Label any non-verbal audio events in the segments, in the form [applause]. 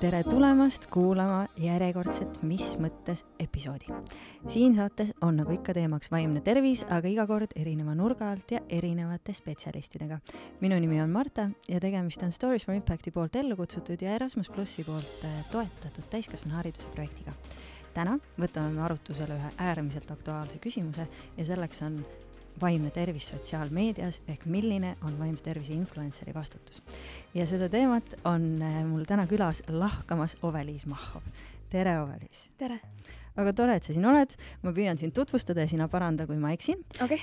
tere tulemast kuulama järjekordset Mis mõttes episoodi. siin saates on nagu ikka teemaks vaimne tervis, aga iga kord erineva nurga alt ja erinevate spetsialistidega. minu nimi on Marta ja tegemist on Stories for Impacti poolt ellu kutsutud ja Erasmus plussi poolt äh, toetatud täiskasvanuhariduse projektiga. täna võtame me arutusele ühe äärmiselt aktuaalse küsimuse ja selleks on vaimne tervis sotsiaalmeedias ehk milline on vaimse tervise influenceri vastutus. ja seda teemat on äh, mul täna külas lahkamas Ove-Liis Mahhov. tere, Ove-Liis! tere! väga tore, et sa siin oled, ma püüan sind tutvustada ja sina paranda, kui ma eksin okay..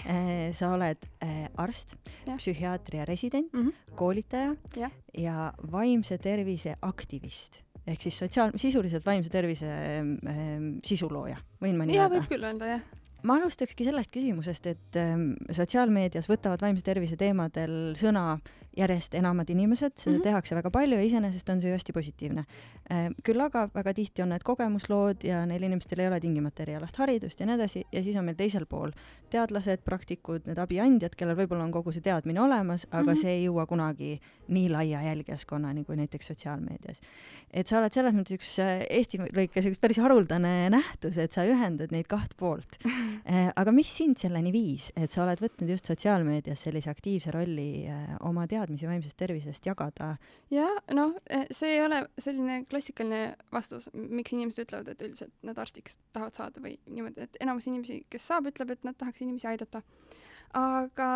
sa oled äh, arst, psühhiaatria resident mm, -hmm. koolitaja ja. ja vaimse tervise aktivist ehk siis sotsiaal, sisuliselt vaimse tervise äh, sisulooja, võin ma nii öelda? võib küll öelda, jah ma alustakski sellest küsimusest, et ähm, sotsiaalmeedias võtavad vaimse tervise teemadel sõna järjest enamad inimesed, seda mm -hmm. tehakse väga palju ja iseenesest on see ju hästi positiivne äh,. küll aga väga tihti on need kogemuslood ja neil inimestel ei ole tingimata erialast haridust ja nii edasi ja siis on meil teisel pool teadlased, praktikud, need abiandjad, kellel võib-olla on kogu see teadmine olemas, aga mm -hmm. see ei jõua kunagi nii laia jälgijaskonnani kui näiteks sotsiaalmeedias. et sa oled selles mõttes üks äh, Eesti lõikes üks päris haruldane nähtus, et sa ühendad neid kaht poolt [laughs] äh, aga mis sind selleni viis, et sa oled võtnud just sotsiaalmeedias sellise aktiivse rolli oma teadmiste teadmisi vaimsest tervisest jagada? jah, noh, eh, see ei ole selline klassikaline vastus, miks inimesed ütlevad, et üldiselt nad arstiks tahavad saada või niimoodi, et enamus inimesi, kes saab, ütleb, et nad tahaks inimesi aidata. aga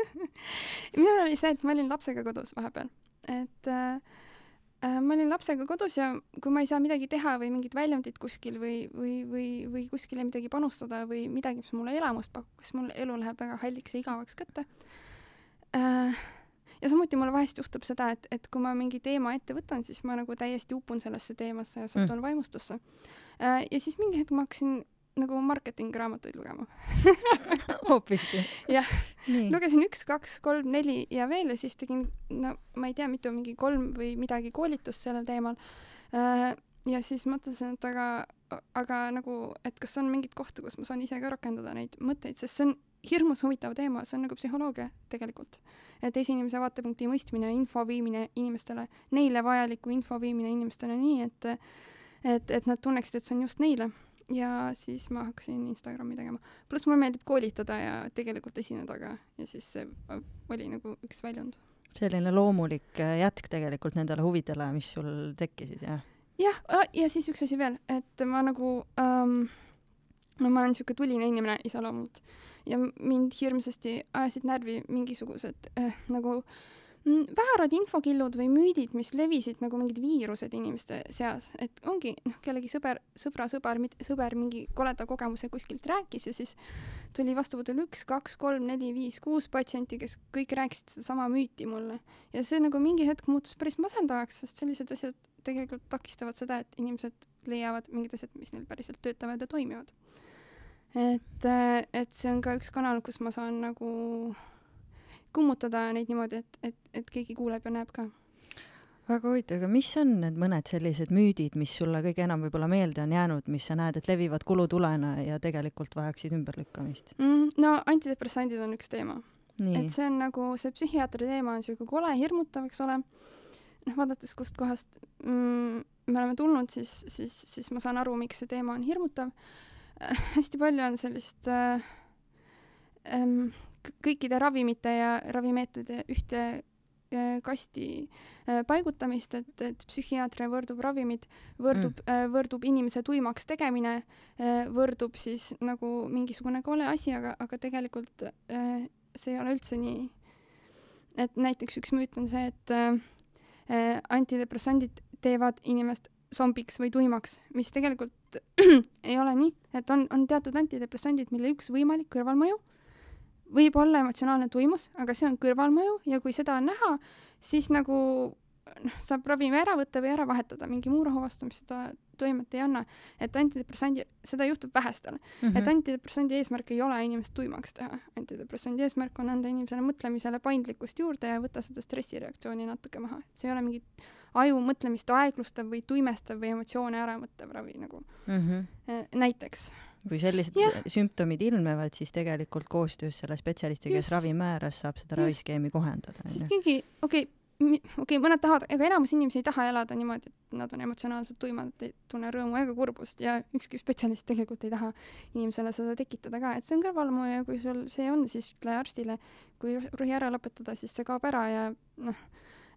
[laughs] minul oli see, et ma olin lapsega kodus vahepeal, et äh, ma olin lapsega kodus ja kui ma ei saa midagi teha või mingit väljundit kuskil või, või, või, või kuskile midagi panustada või midagi, mis mulle elamust pakub, siis mul elu läheb väga halliks ja igavaks kätte. Ja samuti mulle vahest juhtub seda, et, et kui ma mingi teema ette võtan, siis ma nagu täiesti upun sellesse teemasse ja satun mm. vaimustusse äh,. ja siis mingi hetk ma hakkasin nagu marketingraamatuid lugema [laughs] hoopiski? jah, lugesin üks, kaks, kolm, neli ja veel ja siis tegin, no ma ei tea, mitu, mingi kolm või midagi koolitust sellel teemal äh,. ja siis mõtlesin, et aga, aga nagu, et kas on mingeid kohti, kus ma saan ise ka rakendada neid mõtteid, sest see on hirmus huvitav teema, see on nagu psühholoogia tegelikult. et teise inimese vaatepunkti mõistmine, info viimine inimestele, neile vajaliku info viimine inimestele nii, et et, et nad tunneksid, et see on just neile. ja siis ma hakkasin Instagrami tegema. pluss mulle meeldib koolitada ja tegelikult esineda ka ja siis see oli nagu üks väljund. selline loomulik äh, jätk tegelikult nendele huvidele, mis sul tekkisid, jah? jah, ja siis üks asi veel, et ma nagu ähm, no ma olen niisugune tuline inimene iseloomult. Ja mind hirmsasti ajasid närvi mingisugused äh, nagu mm, väärad infokillud või müüdid, mis levisid nagu mingid viirused inimeste seas, et ongi noh, kellegi sõber, sõbra sõber, sõber mingi koleda kogemuse kuskilt rääkis ja siis tuli vastuvõtul üks, kaks, kolm, neli, viis, kuus patsienti, kes kõik rääkisid sedasama müüti mulle. ja see nagu mingi hetk muutus päris masendavaks, sest sellised asjad tegelikult takistavad seda, et inimesed leiavad mingid asjad, mis neil päriselt töötavad ja toimivad et, äh, et see on ka üks kanal, kus ma saan nagu kummutada neid niimoodi, et, et, et keegi kuuleb ja näeb ka. väga huvitav, aga mis on need mõned sellised müüdid, mis sulle kõige enam võib-olla meelde on jäänud, mis sa näed, et levivad kulutulena ja tegelikult vajaksid ümberlükkamist mm,? no antidepressandid on üks teema. et see on nagu, see psühhiaatri teema on siuke kole, hirmutav, eks ole. noh, vaadates kustkohast mm, me oleme tulnud, siis, siis, siis ma saan aru, miks see teema on hirmutav [laughs] hästi palju on sellist äh, ähm, kõikide ravimite ja ravimeetodite ühte äh, kasti äh, paigutamist, et, et psühhiaatria võrdub ravimid, võrdub mm., äh, võrdub inimese tuimaks tegemine, äh, võrdub siis nagu mingisugune kole asi, aga, aga tegelikult äh, see ei ole üldse nii. et näiteks üks müüt on see, et antidepressandid teevad inimest zombiks või tuimaks, mis tegelikult [clears throat] ei ole nii, et on, on teatud antidepressandid, mille üks võimalik kõrvalmõju võib olla emotsionaalne tuimus, aga see on kõrvalmõju ja kui seda on näha, siis nagu noh, saab ravimi ära võtta või ära vahetada mingi muu rahu vastu, mis seda toimet ei anna. et antidepressandi, seda juhtub vähestel mm, -hmm. et antidepressandi eesmärk ei ole inimest tuimaks teha. antidepressandi eesmärk on anda inimesele mõtlemisele paindlikkust juurde ja võtta seda stressireaktsiooni natuke maha. et see ei ole mingi aju mõtlemist aeglustav või tuimestav või emotsioone ära võttev ravi nagu mm. -hmm. näiteks kui sellised ja. sümptomid ilmnevad, siis tegelikult koostöös selle spetsialistiga, kes ravi määras, saab seda raviskeemi kohendada. sest keegi, okei okay,, okei okay,, mõned tahavad, ega enamus inimesi ei taha elada niimoodi, et nad on emotsionaalselt tuimad, et ei tunne rõõmu ega kurbust ja ükski spetsialist tegelikult ei taha inimesele seda tekitada ka, et see on kõrvalmõju ja kui sul see on, siis ütle arstile, kui rohi ära lõpetada, siis see kaob ära ja noh,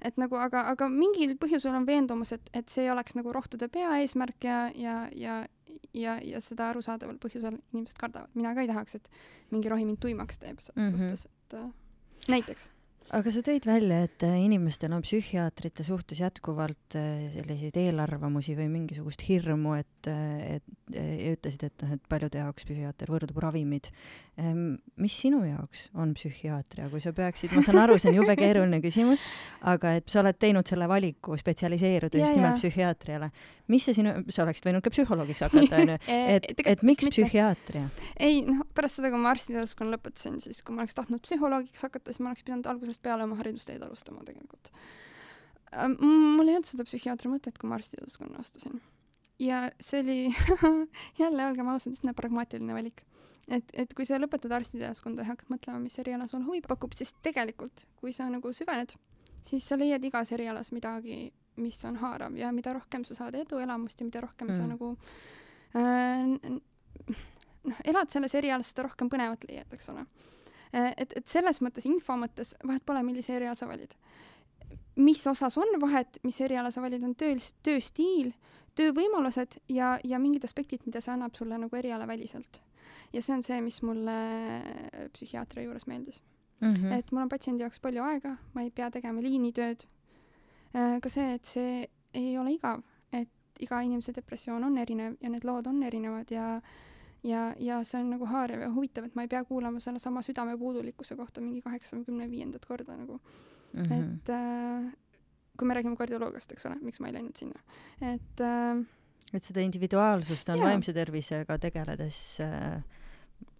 et nagu aga, aga mingil põhjusel on veendumus, et, et see oleks nagu rohtude peaeesmärk ja, ja, ja, ja, ja seda arusaadaval põhjusel inimesed kardavad. mina ka ei tahaks, et mingi rohi mind tuimaks teeb selles mm -hmm. suhtes, et äh, näiteks aga sa tõid välja, et äh, inimestel on psühhiaatrite suhtes jätkuvalt äh, selliseid eelarvamusi või mingisugust hirmu, et, äh, et ja ütlesid, et noh, et paljude jaoks psühhiaater võrdub ravimid. Ehm, mis sinu jaoks on psühhiaatria, kui sa peaksid, ma saan aru, see on jube keeruline küsimus, aga et sa oled teinud selle valiku spetsialiseeruda just nimelt psühhiaatriale. mis see sinu, sa oleksid võinud ka psühholoogiks hakata, onju, [laughs] et, et miks psühhiaatria? ei noh, pärast seda, kui ma arstiteaduskonna lõpetasin, siis kui ma oleks tahtnud psühholoogiks hakata, siis ma oleks pidanud algusest peale oma haridusteed alustama tegelikult. Äh, mul ei olnud seda psühhiaatri mõtet, kui ma arstiteaduskonna astusin. Ja see oli [laughs] jälle, olgem ausad, üsna pragmaatiline valik. et, et kui sa lõpetad arstiteaduskonda ja hakkad mõtlema, mis eriala sulle huvi pakub, siis tegelikult, kui sa nagu süvened, siis sa leiad igas erialas midagi, mis on haarav ja mida rohkem sa saad eduelamust ja mida rohkem mm. sa nagu äh, noh, elad selles erialas, seda rohkem põnevat leiad, eks ole Äh, et, et selles mõttes, info mõttes vahet pole, millise eriala sa valid. Mis osas on vahet, mis eriala sa valid, on töö, tööstiil, töövõimalused ja, ja mingid aspektid, mida see annab sulle nagu erialaväliselt. ja see on see, mis mulle psühhiaatria juures meeldis mm. -hmm. et mul on patsiendi jaoks palju aega, ma ei pea tegema liinitööd. Äh, ka see, et see ei ole igav, et iga inimese depressioon on erinev ja need lood on erinevad ja ja, ja see on nagu haarav ja huvitav, et ma ei pea kuulama sellesama südamepuudulikkuse kohta mingi kaheksakümne viiendat korda nagu mm. -hmm. et äh, kui me räägime kardioloogiast, eks ole, miks ma ei läinud sinna, et äh, et seda individuaalsust on jaa. vaimse tervisega tegeledes äh,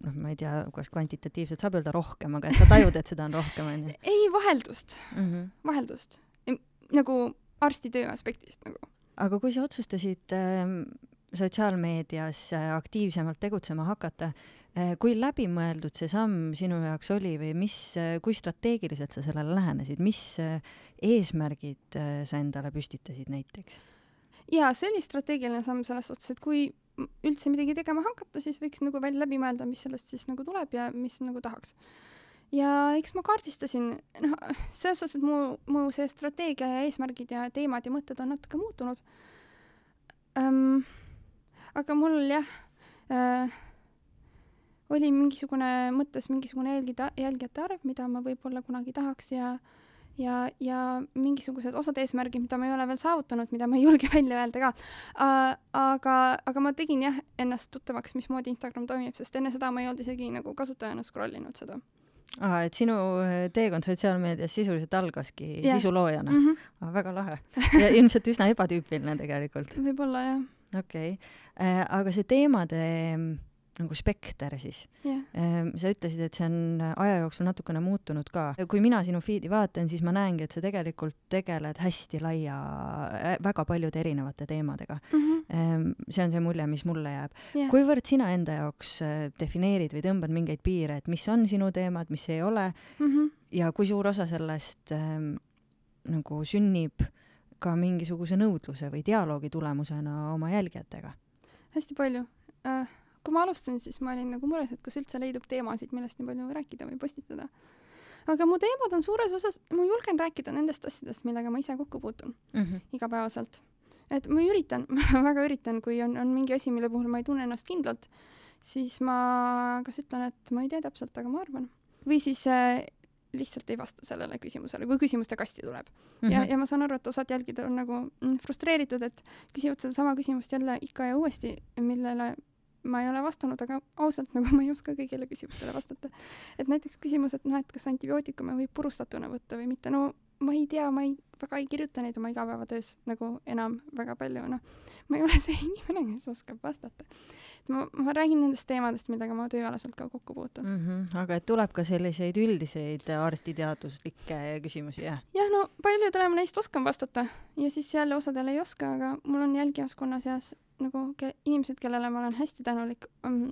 noh, ma ei tea, kas kvantitatiivselt saab öelda rohkem, aga et sa tajud, et seda on rohkem, onju? [laughs] ei, vaheldust mm, -hmm. vaheldust. nagu arstitöö aspektist nagu. aga kui sa otsustasid äh, sotsiaalmeedias aktiivsemalt tegutsema hakata. Äh, kui läbimõeldud see samm sinu jaoks oli või mis, äh, kui strateegiliselt sa sellele lähenesid, mis eesmärgid sa endale püstitasid näiteks? jaa, see oli strateegiline samm selles suhtes, et kui üldse midagi tegema hakata, siis võiks nagu välja läbi mõelda, mis sellest siis nagu tuleb ja mis nagu tahaks. ja eks ma kaardistasin, noh, selles suhtes, et mu, mu see strateegia ja eesmärgid ja teemad ja mõtted on natuke muutunud um, aga mul jah äh, oli mingisugune, mõttes mingisugune jälgida, jälgijate arv, mida ma võib-olla kunagi tahaks ja ja, ja mingisugused osad eesmärgid, mida ma ei ole veel saavutanud, mida ma ei julge [laughs] välja öelda ka aga, aga ma tegin jah ennast tuttavaks, mismoodi Instagram toimib, sest enne seda ma ei olnud isegi nagu kasutajana scroll inud seda aa, et sinu äh, teekond sotsiaalmeedias sisuliselt algaski yeah. sisuloojana mm? -hmm. Ah, väga lahe. ja ilmselt üsna ebatüüpiline tegelikult. võib-olla jah okei okay., äh, aga see teemade nagu spekter siis yeah.. sa ütlesid, et see on aja jooksul natukene muutunud ka. kui mina sinu feed'i vaatan, siis ma näengi, et sa tegelikult tegeled hästi laia, äh, väga paljude erinevate teemadega mm. -hmm. see on see mulje, mis mulle jääb yeah.. kuivõrd sina enda jaoks äh, defineerid või tõmbad mingeid piire, et mis on sinu teemad, mis ei ole mm -hmm. ja kui suur osa sellest ähm, nagu sünnib äh, ka mingisuguse nõudluse või dialoogi tulemusena oma jälgijatega? hästi palju äh,. Kui ma alustasin, siis ma olin nagu mures, et kas üldse leidub teemasid, millest nii palju rääkida või postitada. aga mu teemad on suures osas, ma julgen rääkida nendest asjadest, millega ma ise kokku puutun mm -hmm. igapäevaselt. et ma üritan [laughs] väga üritan, kui on, on mingi asi, mille puhul ma ei tunne ennast kindlalt, siis ma kas ütlen, et ma ei tea täpselt, aga ma arvan. või siis äh, lihtsalt ei vasta sellele küsimusele, kui küsimuste kasti tuleb mm. -hmm. ja, ja ma saan aru, et osad jälgid on nagu mm, frustreeritud, et küsivad sedasama küsimust jälle ikka ja uuesti, millele ma ei ole vastanud, aga ausalt nagu ma ei oska kõigile küsimustele vastata. et näiteks küsimus, et noh, et kas antibiootikume võib purustatuna võtta või mitte, no ma ei tea, ma ei, väga ei kirjuta neid oma igapäevatöös nagu enam väga palju, noh. ma ei ole see [laughs] inimene, kes oskab vastata ma, ma räägin nendest teemadest, millega ma tööalaselt ka kokku puutun mm. -hmm. aga et tuleb ka selliseid üldiseid arstiteaduslikke küsimusi, jah? jah, no paljudele ma neist oskan vastata ja siis jälle osadele ei oska, aga mul on jälgijaskonna seas nagu ke inimesed, kellele ma olen hästi tänulik um,.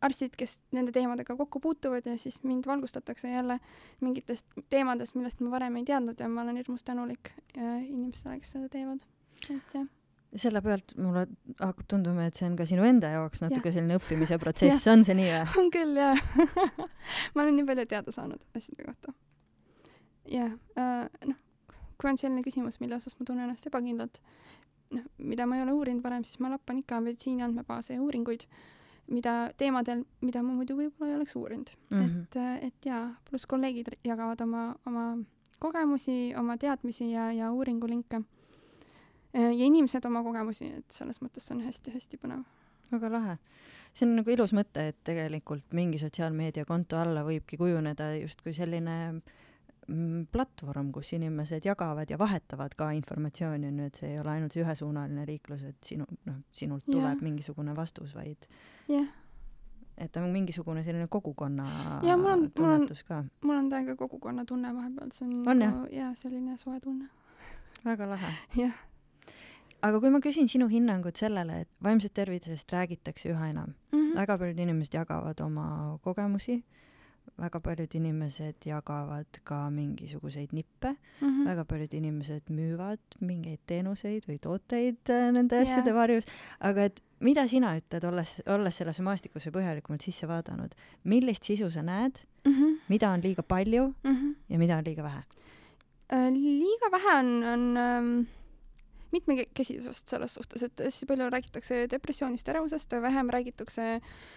arstid, kes nende teemadega kokku puutuvad ja siis mind valgustatakse jälle mingitest teemadest, millest ma varem ei teadnud ja ma olen hirmus tänulik äh, inimestele, kes seda teevad, et jah selle pealt mulle hakkab tunduma, et see on ka sinu enda jaoks natuke ja. selline õppimise protsess, on see nii või? on küll jah [laughs] ma olen nii palju teada saanud asjade kohta. jah äh,, noh, kui on selline küsimus, mille osas ma tunnen ennast ebakindlalt, noh, mida ma ei ole uurinud varem, siis ma lappan ikka meditsiini andmebaase ja uuringuid mida teemadel, mida ma muidu võib-olla ei oleks uurinud mm. -hmm. et, et jaa, pluss kolleegid jagavad oma, oma kogemusi, oma teadmisi ja, ja uuringulinke. Ja inimesed oma kogemusi, et selles mõttes see on hästi-hästi põnev. väga lahe. see on nagu ilus mõte, et tegelikult mingi sotsiaalmeediakonto alla võibki kujuneda justkui selline mm, platvorm, kus inimesed jagavad ja vahetavad ka informatsiooni, on ju, et see ei ole ainult see ühesuunaline liiklus, et sinu, noh, sinult tuleb yeah. mingisugune vastus, vaid yeah. et on mingisugune selline kogukonna ja mul on, mul on, mul on täiega kogukonna tunne vahepeal, see on, on nagu jaa, selline soe tunne. väga lahe. jah. Aga kui ma küsin sinu hinnangut sellele, et vaimsest tervisest räägitakse üha enam mm, -hmm. väga paljud inimesed jagavad oma kogemusi väga paljud inimesed jagavad ka mingisuguseid nippe mm, -hmm. väga paljud inimesed müüvad mingeid teenuseid või tooteid äh, nende yeah. asjade varjus, aga et mida sina ütled, olles, olles sellesse maastikusse põhjalikumalt sisse vaadanud, millist sisu sa näed mm, -hmm. mida on liiga palju mm -hmm. ja mida on liiga vähe äh,? liiga vähe on, on mitmekesisust selles suhtes, et hästi palju räägitakse depressioonist, ärevusest, vähem räägitakse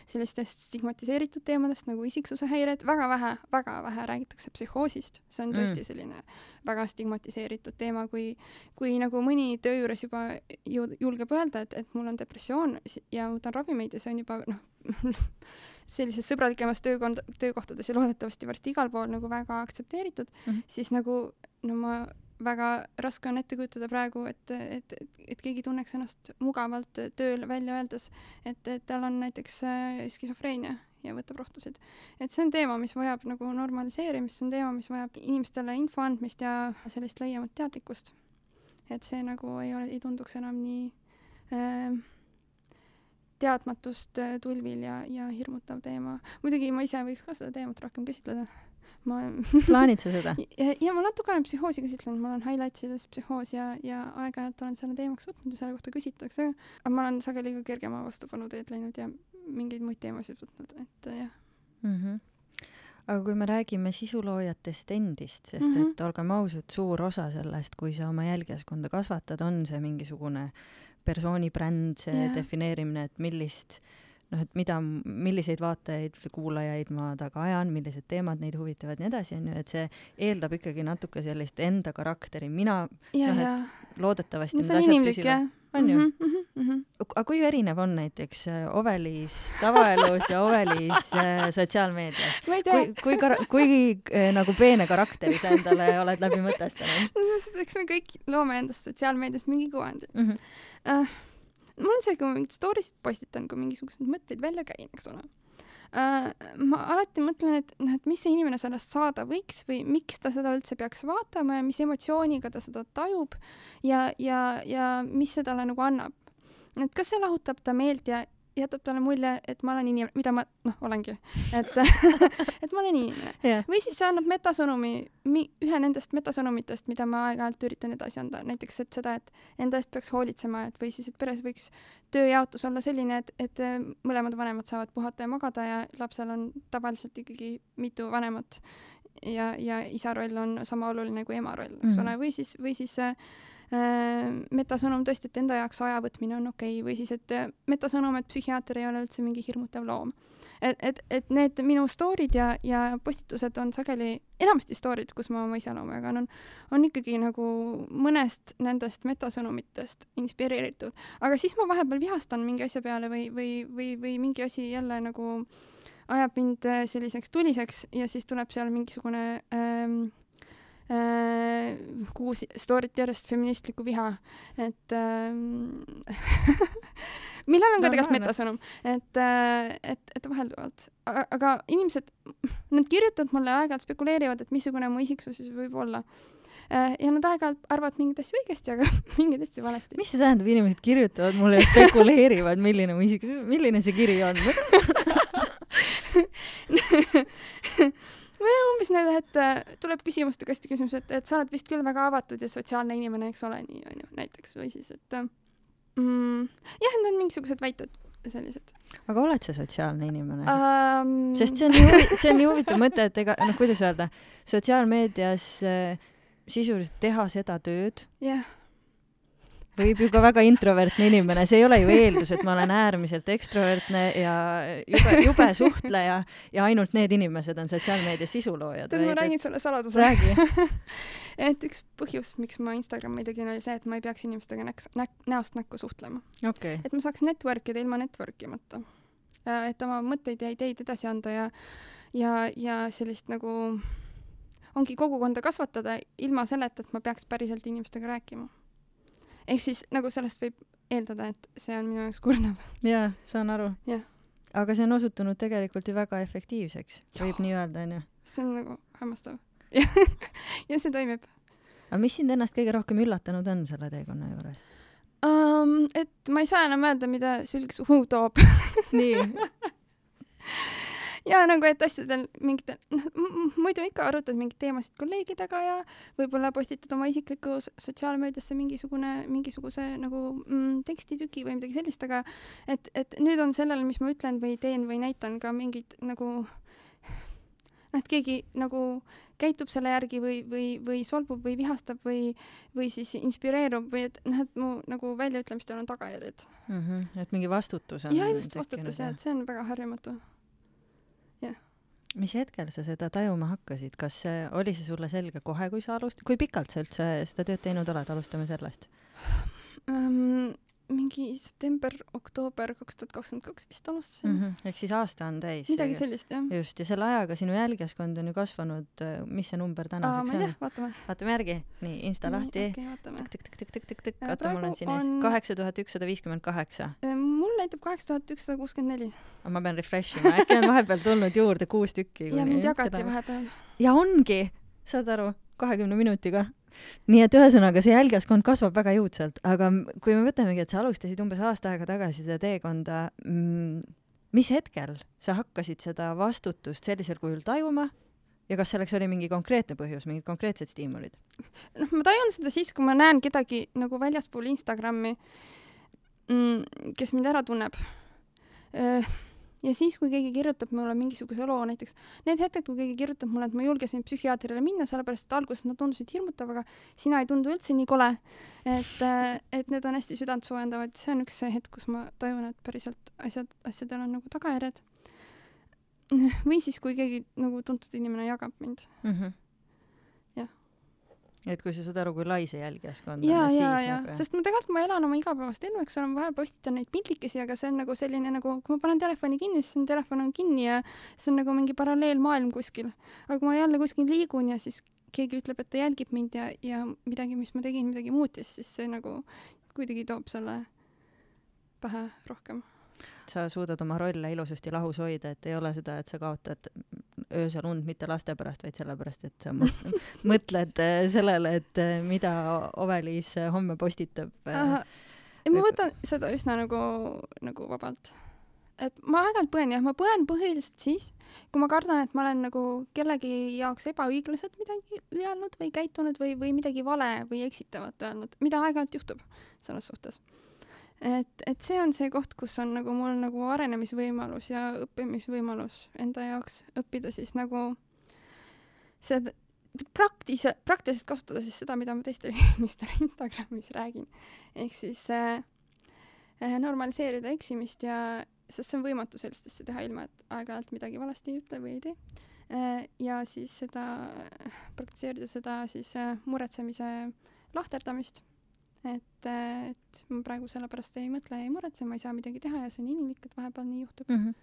sellistest stigmatiseeritud teemadest nagu isiksuse häired, väga vähe, väga vähe räägitakse psühhoosist, see on tõesti mm. selline väga stigmatiseeritud teema, kui, kui nagu mõni töö juures juba julgeb öelda, et, et mul on depressioon ja võtan ravimeid ja see on juba noh [laughs] sellises sõbralikemas töökond, töökohtades ja loodetavasti varsti igal pool nagu väga aktsepteeritud mm, -hmm. siis nagu no ma väga raske on ette kujutada praegu, et, et, et, et keegi tunneks ennast mugavalt tööl välja öeldes, et, et tal on näiteks äh, skisofreenia ja võtab rohtusid. et see on teema, mis vajab nagu normaliseerimist, see on teema, mis vajab inimestele info andmist ja sellist laiemat teadlikkust. et see nagu ei ole, ei tunduks enam nii äh, teadmatust äh, tulvil ja, ja hirmutav teema. muidugi ma ise võiks ka seda teemat rohkem käsitleda ma [laughs] plaanid sa seda? ja, ja ma natuke olen psühhoosi käsitlenud, ma olen highlightsides psühhoos ja, ja aeg-ajalt olen selle teemaks võtnud ja selle kohta küsitakse, aga ma olen sageli ka kergema vastupanu teed läinud ja mingeid muid teemasid võtnud, et jah mm. -hmm aga kui me räägime sisuloojatest endist, sest mm -hmm. et olgem ausad, suur osa sellest, kui sa oma jälgijaskonda kasvatad, on see mingisugune persooni bränd, see yeah. defineerimine, et millist äh, noh, et mida, milliseid vaatajaid, kuulajaid ma taga ajan, millised teemad neid huvitavad nii edasi, onju, et see eeldab ikkagi natuke sellist enda karakteri, mina, noh, et loodetavasti no, need asjad püsivad, on ju mm? -hmm, mm -hmm. aga kui erinev on näiteks äh, Ovelis tavaelus ja Ovelis äh, sotsiaalmeedias? kui, kui kar-, kui äh, nagu peene karakteri sa endale oled läbi mõtestanud? eks me kõik loome endast sotsiaalmeedias mingi kuvandi mm. -hmm. Uh, mul on see, kui ma mingeid story sid postitan, kui mingisuguseid mõtteid välja käin, eks ole uh,. ma alati mõtlen, et noh, et mis see inimene sellest saada võiks või miks ta seda üldse peaks vaatama ja mis emotsiooniga ta seda tajub ja, ja, ja mis see talle nagu annab. et kas see lahutab ta meelt ja, jätab talle mulje, et ma olen inimene, mida ma, noh, olengi, et [laughs] [laughs] et ma olen inimene. Yeah.. või siis see annab metasõnumi, ühe nendest metasõnumitest, mida ma aeg-ajalt üritan edasi anda, näiteks et seda, et enda eest peaks hoolitsema, et või siis, et peres võiks tööjaotus olla selline, et, et mõlemad vanemad saavad puhata ja magada ja lapsel on tavaliselt ikkagi mitu vanemat ja, ja isa roll on sama oluline kui ema roll, eks mm -hmm. ole, või siis, või siis äh, Äh, metasõnum tõesti, et enda jaoks aja võtmine on okei okay. või siis, et äh, metasõnum, et psühhiaater ei ole üldse mingi hirmutav loom. et, et, et need minu story'd ja, ja postitused on sageli, enamasti story'd, kus ma oma iseloomu jagan, on, on ikkagi nagu mõnest nendest metasõnumitest inspireeritud. aga siis ma vahepeal vihastan mingi asja peale või, või, või, või mingi asi jälle nagu ajab mind äh, selliseks tuliseks ja siis tuleb seal mingisugune ähm, äh, kuus story't järjest feministlikku viha, et [laughs] äh, millel on ka tegelikult metasõnum, et äh,, et, et vahelduvalt, aga inimesed, nad kirjutavad mulle aeg-ajalt, spekuleerivad, et missugune mu isiksus siis võib olla. Äh, ja nad aeg-ajalt arvavad mingeid asju õigesti, aga [laughs] mingeid asju valesti. mis see tähendab, inimesed kirjutavad mulle ja spekuleerivad, milline mu isiksus, milline see kiri on [laughs] või umbes nii, et tuleb küsimuste kasti küsimus, et, et sa oled vist küll väga avatud ja sotsiaalne inimene, eks ole, nii onju, näiteks või siis, et mm, jah, need on mingisugused väited sellised. aga oled sa sotsiaalne inimene um...? sest see on nii, see on nii huvitav mõte, et ega noh, kuidas öelda, sotsiaalmeedias äh, sisuliselt teha seda tööd yeah võib ju ka väga introvertne inimene, see ei ole ju eeldus, et ma olen äärmiselt ekstrovertne ja jube, jube suhtleja ja ainult need inimesed on sotsiaalmeedias sisuloojad. tead, ma räägin sulle saladuse. [laughs] et üks põhjus, miks ma Instagrami tegin, oli see, et ma ei peaks inimestega näks, näk, näost näkku suhtlema okay.. et ma saaks network ida ilma network imata. et oma mõtteid ja ideid edasi anda ja, ja, ja sellist nagu ongi kogukonda kasvatada ilma selleta, et ma peaks päriselt inimestega rääkima ehk siis nagu sellest võib eeldada, et see on minu jaoks kurnav. jaa, saan aru. aga see on osutunud tegelikult ju väga efektiivseks, võib nii öelda, onju. see on nagu hämmastav [laughs] ja see toimib. aga mis sind ennast kõige rohkem üllatanud on selle teekonna juures um,? et ma ei saa enam öelda, mida sülg suhu toob nii [laughs] ja nagu, et asjadel mingitel, noh, muidu ikka arutad mingeid teemasid kolleegidega ja võib-olla postitad oma isiklikku sotsiaalmeediasse mingisugune, mingisuguse nagu mm, tekstituki või midagi sellist, aga et, et nüüd on sellele, mis ma ütlen või teen või näitan ka mingid nagu noh, et keegi nagu käitub selle järgi või, või, või solvub või vihastab või, või siis inspireerub või et noh, et mu nagu väljaütlemistel on tagajärjed mm. -hmm, et mingi vastutus on. jah, just vastutus jah, et see on väga harjumatu mis hetkel sa seda tajuma hakkasid, kas see, oli see sulle selge kohe, kui sa alust-, kui pikalt sa üldse seda tööd teinud oled, alustame sellest. Um,? Mingi september, oktoober kaks tuhat kakskümmend kaks vist alustasin mm. -hmm. ehk siis aasta on täis. midagi sellist, jah. just, ja selle ajaga sinu jälgijaskond on ju kasvanud, äh, mis see number tänaseks on? vaatame. vaatame järgi. nii, Insta nii, lahti okay,. tõkk-tõkk-tõkk-tõkk-tõkk, oota, mul on siin ees kaheksa tuhat ükssada viiskümmend kaheksa. Äh, mul näitab kaheksa tuhat ükssada kuuskümmend neli. ma pean refresh ima, äkki on vahepeal tulnud juurde kuus tükki. [laughs] ja mind jagati vahepeal. ja ongi, saad aru, kahekümne minutiga nii et ühesõnaga, see jälgijaskond kasvab väga jõudsalt, aga kui me võtamegi, et sa alustasid umbes aasta aega tagasi seda teekonda mm,, mis hetkel sa hakkasid seda vastutust sellisel kujul tajuma ja kas selleks oli mingi konkreetne põhjus, mingid konkreetsed stiimulid? noh, ma tajun seda siis, kui ma näen kedagi nagu väljaspool Instagrami mm,, kes mind ära tunneb ja siis, kui keegi kirjutab mulle mingisuguse loo, näiteks need hetked, kui keegi kirjutab mulle, et ma julgesin psühhiaatrile minna, sellepärast et alguses nad tundusid hirmutav, aga sina ei tundu üldse nii kole. et, äh, et need on hästi südantsoojendavad, see on üks see hetk, kus ma tajun, et päriselt asjad, asjadel on nagu tagajärjed. või siis, kui keegi nagu tuntud inimene jagab mind mm. -hmm et kui sa saad aru, kui lai see jälgijaskond on. ja, ja, ja nagu..., sest ma tegelikult, ma elan oma igapäevast elu, eks ole, ma vahel postitan neid pildikesi, aga see on nagu selline nagu, kui ma panen telefoni kinni, siis on telefon on kinni ja see on nagu mingi paralleelmaailm kuskil. aga kui ma jälle kuskil liigun ja siis keegi ütleb, et ta jälgib mind ja, ja midagi, mis ma tegin, midagi muutis, siis see nagu kuidagi toob selle pähe rohkem sa suudad oma rolle ilusasti lahus hoida, et ei ole seda, et sa kaotad öösel und mitte laste pärast, vaid sellepärast, et sa [laughs] mõtled äh, sellele, et äh, mida Ovelis äh, homme postitab. ma võtan seda üsna nagu, nagu vabalt. et ma aeg-ajalt põen jah, ma põen põhiliselt siis, kui ma kardan, et ma olen nagu kellegi jaoks ebaõiglaselt midagi öelnud või käitunud või, või midagi vale või eksitavat öelnud, mida aeg-ajalt juhtub selles suhtes et, et see on see koht, kus on nagu mul nagu arenemisvõimalus ja õppimisvõimalus enda jaoks õppida siis nagu seda praktise, praktiliselt kasutada siis seda, mida ma teistele [laughs] inimestele Instagramis räägin. ehk siis äh, normaliseerida eksimist ja, sest see on võimatu sellist asja teha, ilma et aeg-ajalt midagi valesti ei ütle või ei tee äh,. ja siis seda, praktiseerida seda siis äh, muretsemise lahterdamist et, et ma praegu selle pärast ei mõtle ja ei muretse, ma ei saa midagi teha ja see on inimlik, et vahepeal nii juhtub mm. -hmm.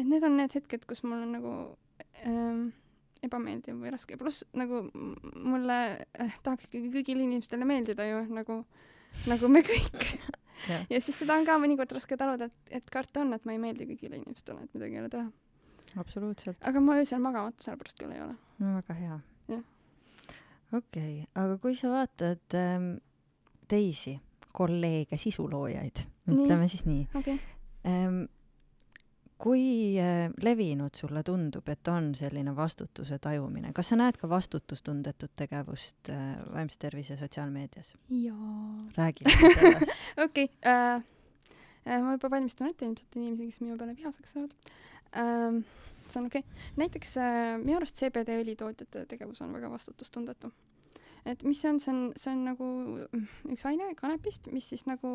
et need on need hetked, kus mul on nagu ähm, ebameeldiv või raske, pluss nagu mulle äh, tahaks ikkagi kõigile inimestele meeldida ju nagu, nagu me kõik [laughs] ja. ja siis seda on ka mõnikord raske taluda, et, et karta on, et ma ei meeldi kõigile inimestele, et midagi ei ole teha. absoluutselt. aga ma öösel magamata sellepärast küll ei ole. no väga hea. jah okei okay., aga kui sa vaatad ähm, teisi kolleege, sisuloojaid, ütleme siis nii okay.. Ähm, kui äh, levinud sulle tundub, et on selline vastutuse tajumine, kas sa näed ka vastutustundetut tegevust äh, vaimse tervise sotsiaalmeedias? jaa. räägi [laughs] sellest. okei, äh, ma juba valmistan ette ilmselt inimesi, kes minu peale vihaseks saavad ähm,. See on okei okay.. näiteks äh, minu arust CBD õlitootjate tegevus on väga vastutustundetu et mis see on, see on, see on nagu üks aine kanepist, mis siis nagu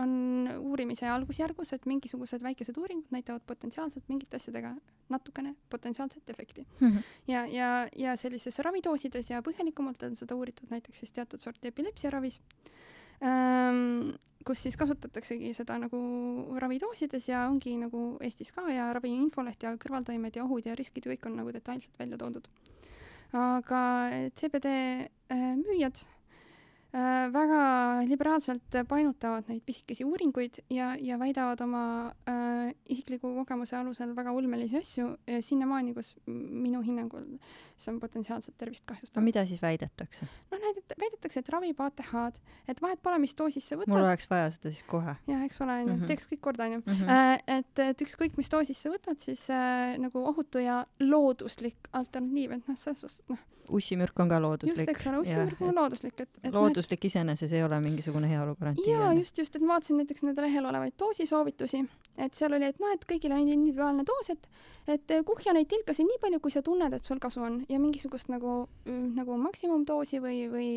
on uurimise algusjärgus, et mingisugused väikesed uuringud näitavad potentsiaalselt mingite asjadega natukene potentsiaalset efekti mm. -hmm. ja, ja, ja sellises ravidoosides ja põhjalikumalt on seda uuritud näiteks siis teatud sorti epilepsiaravis ähm,, kus siis kasutataksegi seda nagu ravidoosides ja ongi nagu Eestis ka ja ravi infoleht ja kõrvaltoimed ja ohud ja riskid kõik on nagu detailselt välja toodud. Aga CBD äh, müüjad väga liberaalselt painutavad neid pisikesi uuringuid ja, ja väidavad oma äh, isikliku kogemuse alusel väga ulmelisi asju sinnamaani, kus minu hinnangul see on potentsiaalselt tervist kahjustav. no mida siis väidetakse? noh, näidet-, väidetakse, et ravib ATH-d, et vahet pole, mis doosis sa võtad. mul oleks vaja seda siis kohe. jah, eks ole, onju, mhm. teeks kõik korda, onju. Mhm. Äh, et, et ükskõik, mis doosis sa võtad, siis äh, nagu ohutu ja looduslik alternatiiv, et noh, selles suhtes, noh ussimürk on ka looduslik. just, eks ole, ussimürk on looduslik, et, et looduslik need... iseenesest ei ole mingisugune heaolu garantii. jaa, just, just, et ma vaatasin näiteks nende lehel olevaid doosisoovitusi, et seal oli, et noh, et kõigil on individuaalne doos, et et kuhja neid tilkasid nii palju, kui sa tunned, et sul kasu on ja mingisugust nagu, nagu maksimumdoosi või, või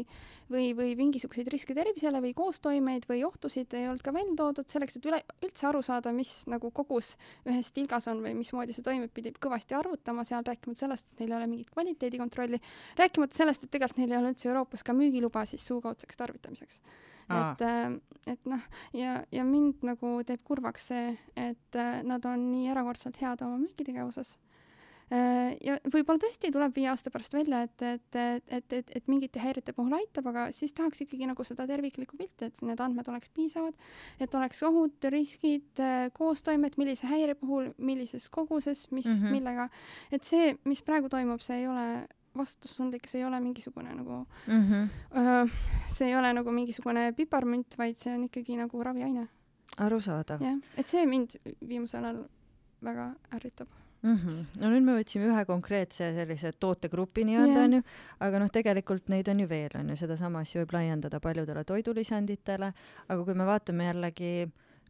või, või mingisuguseid riske tervisele või koostoimeid või ohtusid ei olnud ka välja toodud selleks, et üle, üldse aru saada, mis nagu kogus ühes tilgas on või mismoodi see toimib, pidi kõvasti arvutama seal, rääkimata sellest, et neil ei ole mingit kvaliteedikontrolli, rääkimata sellest, et tegelikult neil ei ole üldse Euroopas ka müügiluba siis suukaudseks tarvitamiseks. et, äh, et noh, ja, ja mind nagu teeb kurvaks see, et äh, nad on nii erakordselt head oma müügitegevuses Äh, ja võib-olla tõesti tuleb viie aasta pärast välja, et, et, et, et, et, mingite häirete puhul aitab, aga siis tahaks ikkagi nagu seda terviklikku pilti, et need andmed oleks piisavad, et oleks ohud, riskid, koostoimed, millise häire puhul, millises koguses, mis mm, -hmm. millega, et see, mis praegu toimub, see ei ole vastutustundlik, see ei ole mingisugune nagu mm, -hmm. see ei ole nagu mingisugune piparmünt, vaid see on ikkagi nagu raviaine. arusaadav. jah, et see mind viimasel ajal väga ärritab mm. -hmm. no nüüd me võtsime ühe konkreetse sellise tootegrupi nii-öelda yeah. onju, aga noh, tegelikult neid on ju veel onju, sedasama asja võib laiendada paljudele toidulisanditele, aga kui me vaatame jällegi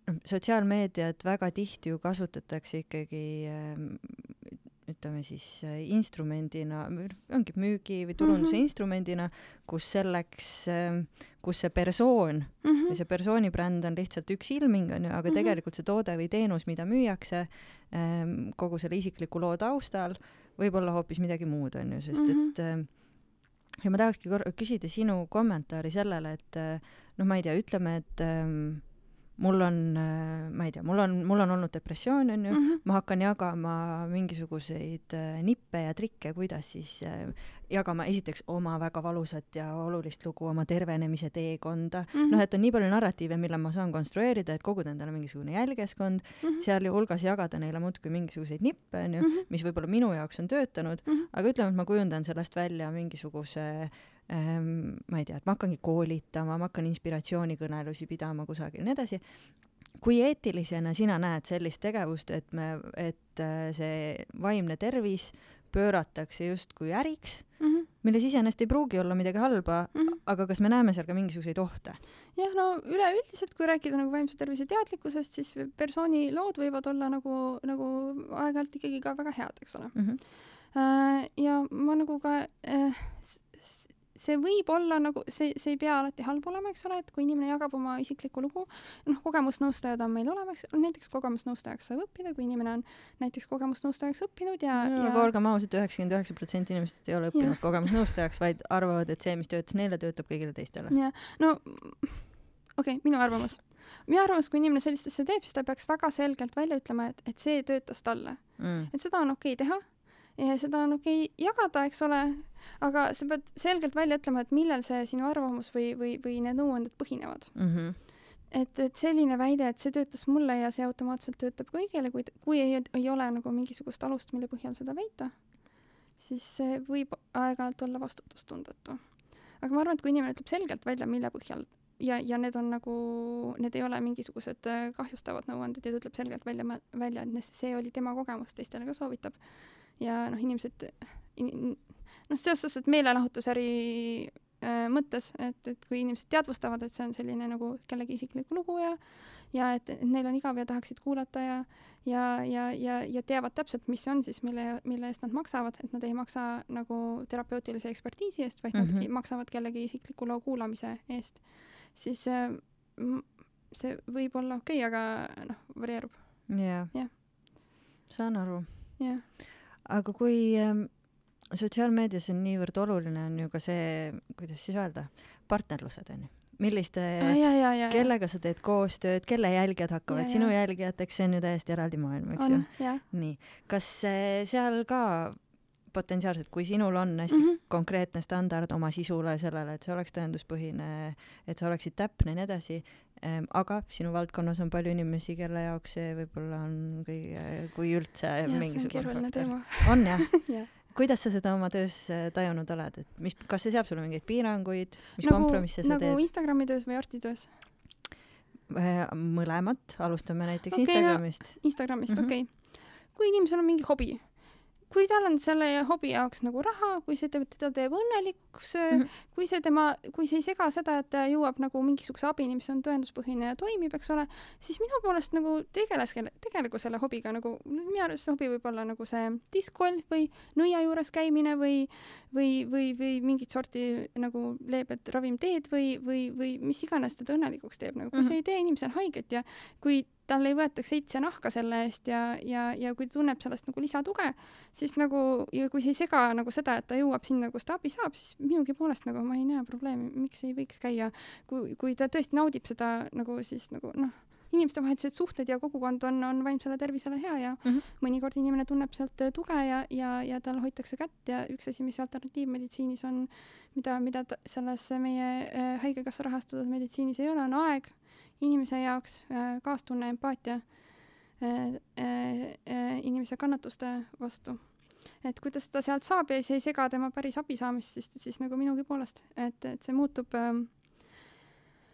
noh, sotsiaalmeediat väga tihti ju kasutatakse ikkagi ütleme siis äh, instrumendina, ongi müügi või turunduse mm -hmm. instrumendina, kus selleks, ähm, kus see persoon mm -hmm. ja see persooni bränd on lihtsalt üks ilming, on ju, aga mm -hmm. tegelikult see toode või teenus, mida müüakse ähm, kogu selle isikliku loo taustal, võib olla hoopis midagi muud, on ju, sest mm -hmm. et ähm, ja ma tahakski kor-, küsida sinu kommentaari sellele, et äh, noh, ma ei tea, ütleme, et mul on, äh, ma ei tea, mul on, mul on olnud depressioon, onju mm, -hmm. ma hakkan jagama mingisuguseid äh, nippe ja trikke, kuidas siis äh, jagama esiteks oma väga valusat ja olulist lugu, oma tervenemise teekonda mm -hmm., noh, et on nii palju narratiive, mille ma saan konstrueerida, et koguda endale mingisugune jälgeskond mm, -hmm. sealhulgas jagada neile muudkui mingisuguseid nippe, onju mm, -hmm. mis võib-olla minu jaoks on töötanud mm, -hmm. aga ütleme, et ma kujundan sellest välja mingisuguse ähm, ma ei tea, et ma hakkangi koolitama, ma hakkan inspiratsioonikõnelusi pidama kusagil ja nii edasi. kui eetilisena sina näed sellist tegevust, et me, et äh, see vaimne tervis pööratakse justkui äriks mm, -hmm. milles iseenesest ei pruugi olla midagi halba mm, -hmm. aga kas me näeme seal ka mingisuguseid ohte? jah, no üleüldiselt, kui rääkida nagu vaimse tervise teadlikkusest, siis persooni lood võivad olla nagu, nagu aeg-ajalt ikkagi ka väga head, eks ole mm. -hmm. ja ma nagu ka äh, see võib olla nagu, see, see ei pea alati halb olema, eks ole, et kui inimene jagab oma isiklikku lugu, noh, kogemusnõustajad on meil olemas, näiteks kogemusnõustajaks saab õppida, kui inimene on näiteks kogemusnõustajaks õppinud ja no, ja aga olgem ausad, üheksakümmend üheksa protsenti inimestest ei ole õppinud kogemusnõustajaks, vaid arvavad, et see, mis töötas neile, töötab kõigile teistele. jah, no okei okay,, minu arvamus. minu arvamus, kui inimene sellist asja teeb, siis ta peaks väga selgelt välja ütlema, et, et see töötas talle mm.. et seda on okei okay teha ja seda on okei okay jagada, eks ole, aga sa pead selgelt välja ütlema, et millel see sinu arvamus või, või, või need nõuanded põhinevad mm. -hmm. et, et selline väide, et see töötas mulle ja see automaatselt töötab kõigile, kuid kui ei, ei ole nagu mingisugust alust, mille põhjal seda väita, siis see võib aeg-ajalt olla vastutustundetu. aga ma arvan, et kui inimene ütleb selgelt välja, mille põhjal ja, ja need on nagu, need ei ole mingisugused äh, kahjustavad nõuanded ja ta ütleb selgelt välja, välja, et see oli tema kogemus, teistele ka soovitab. Ja noh, inimesed, noh, selles suhtes, et meelelahutusäri äh, mõttes, et, et kui inimesed teadvustavad, et see on selline nagu kellegi isiklik lugu ja ja et, et neil on igav ja tahaksid kuulata ja ja, ja, ja, ja teavad täpselt, mis see on siis, mille, mille eest nad maksavad, et nad ei maksa nagu terapeutilise ekspertiisi eest, vaid mm -hmm. nad mhm. maksavad kellegi isikliku loo kuulamise eest siis äh, see võib olla okei okay,, aga noh, varieerub. jah ja. saan aru. jah. Aga kui ähm, sotsiaalmeedias on niivõrd oluline, on ju ka see, kuidas siis öelda, partnerlused on ju milliste ah,, kellega sa teed koostööd, kelle jälgijad hakkavad ja, sinu ja. jälgijateks, see on ju täiesti eraldi maailm, eks ju. nii, kas seal ka potentsiaalselt, kui sinul on hästi mm -hmm. konkreetne standard oma sisule, sellele, et see oleks tõenduspõhine, et sa oleksid täpne ja nii edasi ähm,, aga sinu valdkonnas on palju inimesi, kelle jaoks see võib-olla on kõige, kui üldse ja, mingisugune keeruline teema. on jah [laughs] yeah.? kuidas sa seda oma töös äh, tajunud oled, et mis, kas see seab sulle mingeid piiranguid, mis nagu, kompromisse sa nagu teed? nagu Instagrami töös või arstitöös? Äh, mõlemat, alustame näiteks okay, Instagramist no,. Instagramist mm, -hmm. okei okay. kui inimesel on mingi hobi kui tal on selle hobi jaoks nagu raha, kui see teeb, teda teeb õnnelikuks mm, -hmm. kui see tema, kui see ei sega seda, et ta jõuab nagu mingisuguse abini, mis on tõenduspõhine ja toimib, eks ole, siis minu poolest nagu tegeles, tegelegu selle hobiga nagu, minu arust see hobi võib olla nagu see diskgolf või nõia juures käimine või, või, või, või mingit sorti nagu leebed ravimteed või, või, või mis iganes teda õnnelikuks teeb, nagu kui mm -hmm. see ei tee inimesele haiget ja kui tal ei võetaks seitse nahka selle eest ja, ja, ja kui ta tunneb sellest nagu lisatuge, siis nagu ja kui see ei sega nagu seda, et ta jõuab sinna, kus ta abi saab, siis minugi poolest nagu ma ei näe probleemi, miks ei võiks käia, kui, kui ta tõesti naudib seda nagu siis nagu noh, inimestevahelised suhted ja kogukond on, on vaimsele tervisele hea ja mm -hmm. mõnikord inimene tunneb sealt äh, tuge ja, ja, ja tal hoitakse kätt ja üks asi, mis alternatiivmeditsiinis on, mida, mida selles meie äh, Haigekassa rahastatud meditsiinis ei ole, on aeg inimese jaoks äh, kaastunne, empaatia äh, äh, inimese kannatuste vastu. et kui ta seda sealt saab ja see ei sega tema päris abi saamist, siis, siis nagu minugi poolest, et, et see muutub ähm,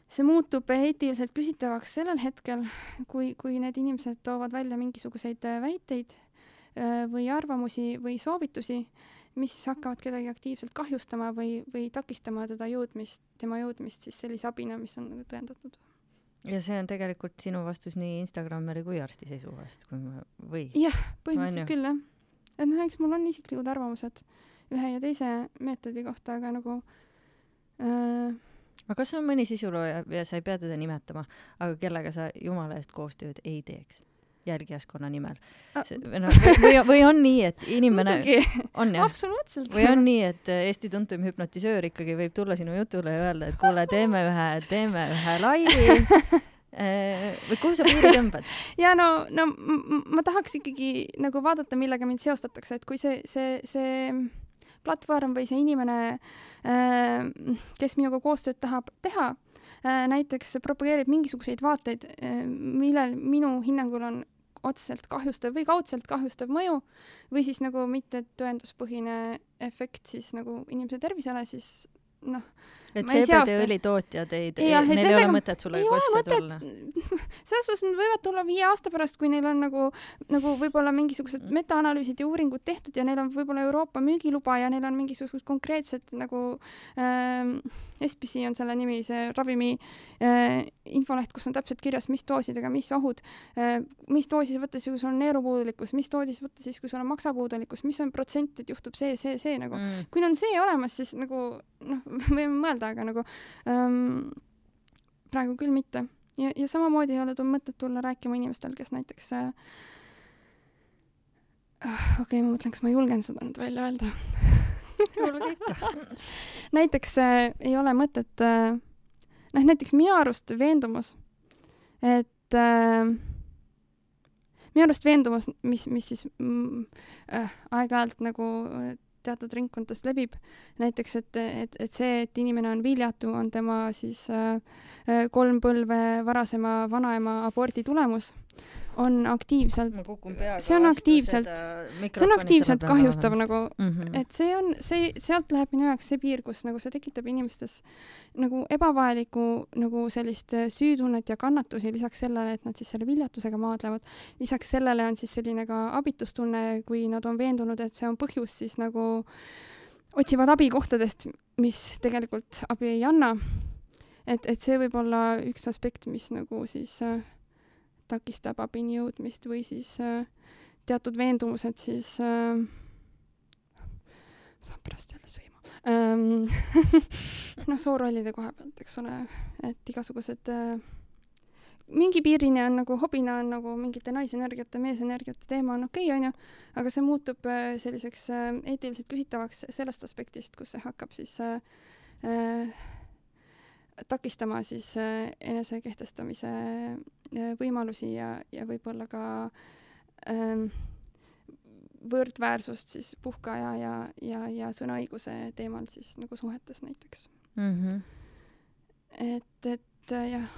see muutub eetiliselt küsitavaks sellel hetkel, kui, kui need inimesed toovad välja mingisuguseid väiteid või arvamusi või soovitusi, mis hakkavad kedagi aktiivselt kahjustama või, või takistama teda jõudmist, tema jõudmist siis sellise abina, mis on tõendatud ja see on tegelikult sinu vastus nii Instagrameri kui arsti seisukohast, kui ma, või? jah, põhimõtteliselt küll jah. et noh, eks mul on isiklikud arvamused ühe ja teise meetodi kohta, aga nagu äh, aga kas on mõni sisulooja ja sa ei pea teda nimetama, aga kellega sa jumala eest koostööd ei teeks? Jälgijaskonna nimel. noh, või, või on nii, et inimene on jah? absoluutselt. või on nii, et Eesti tuntuim hüpnotisöör ikkagi võib tulla sinu jutule ja öelda, et kuule, teeme ühe, teeme ühe laivi [laughs] äh, või kuhu sa piiri tõmbad? ja no, no ma tahaks ikkagi nagu vaadata, millega mind seostatakse, et kui see, see, see platvorm või see inimene, äh, kes minuga koostööd tahab teha, äh, näiteks propageerib mingisuguseid vaateid, millel minu hinnangul on otseselt kahjustav või kaudselt kahjustav mõju või siis nagu mitte tõenduspõhine efekt siis nagu inimese tervisele, siis noh, et CBD-õli tootjad ei, neil ei ole mõtet sulle kossi tulla? [laughs] selles suhtes nad võivad tulla viie aasta pärast, kui neil on nagu, nagu võib-olla mingisugused mm. metaanalüüsid ja uuringud tehtud ja neil on võib-olla Euroopa müügiluba ja neil on mingisugused konkreetsed nagu äh, SPC on selle nimi, see ravimi äh, infoleht, kus on täpselt kirjas, mis doosidega, mis ohud äh,, mis doosis võtta siis, kui sul on neerupuudulikkus, mis doosis võtta siis, kui sul on maksapuudulikkus, mis on protsent, et juhtub see, see, see nagu mm.. kui on see olemas, siis nagu noh, [laughs] võime mõelda, mõelda, aga nagu ähm, praegu küll mitte. ja, ja samamoodi ei ole tul mõtet tulla rääkima inimestel, kes näiteks äh, okei okay,, ma mõtlen, kas ma julgen seda nüüd välja öelda [laughs] [laughs] näiteks äh, ei ole mõtet äh, noh, näiteks minu arust veendumus, et äh, minu arust veendumus, mis, mis siis mm, äh, aeg-ajalt nagu teatud ringkondades levib. näiteks, et, et, et see, et inimene on viljatu, on tema siis äh, kolm põlve varasema vanaema abordi tulemus, on aktiivselt, see on aktiivselt, see on aktiivselt kahjustav nagu mm, -hmm. et see on, see, sealt läheb minu jaoks see piir, kus nagu see tekitab inimestes nagu ebavajalikku nagu sellist äh, süütunnet ja kannatusi lisaks sellele, et nad siis selle viljatusega maadlevad. lisaks sellele on siis selline ka abitustunne, kui nad on veendunud, et see on põhjus, siis nagu otsivad abi kohtadest, mis tegelikult abi ei anna. et, et see võib olla üks aspekt, mis nagu siis äh, takistab abini jõudmist või siis äh, teatud veendumused siis äh, saan pärast jälle sõima ähm, [laughs] noh, soorollide koha pealt, eks ole, et igasugused äh, mingi piirini on nagu hobina on nagu mingite naisenergiate, meesenergiate teema on okei okay,, onju, aga see muutub äh, selliseks äh, eetiliselt küsitavaks sellest aspektist, kus see hakkab siis äh, äh, takistama siis äh, enesekehtestamise äh, võimalusi ja, ja võib-olla ka ähm, võrdväärsust siis puhkeaja ja, ja, ja sõnaõiguse teemal siis nagu suhetes näiteks mm. -hmm. et, et äh, jah.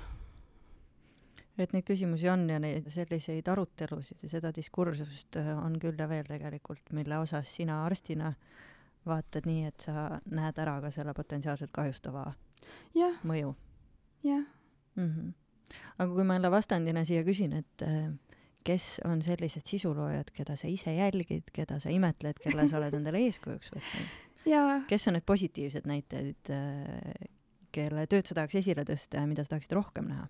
et neid küsimusi on ja neid selliseid arutelusid ja seda diskursust on küll ja veel tegelikult, mille osas sina arstina vaatad nii, et sa näed ära ka selle potentsiaalselt kahjustava. Mõju. jah mm. -hmm. aga kui ma jälle vastandina siia küsin, et äh, kes on sellised sisuloojad, keda sa ise jälgid, keda sa imetled, kelle sa oled endale eeskujuks võtnud kes on need positiivsed näited, äh, kelle tööd sa tahaks esile tõsta ja mida sa tahaksid rohkem näha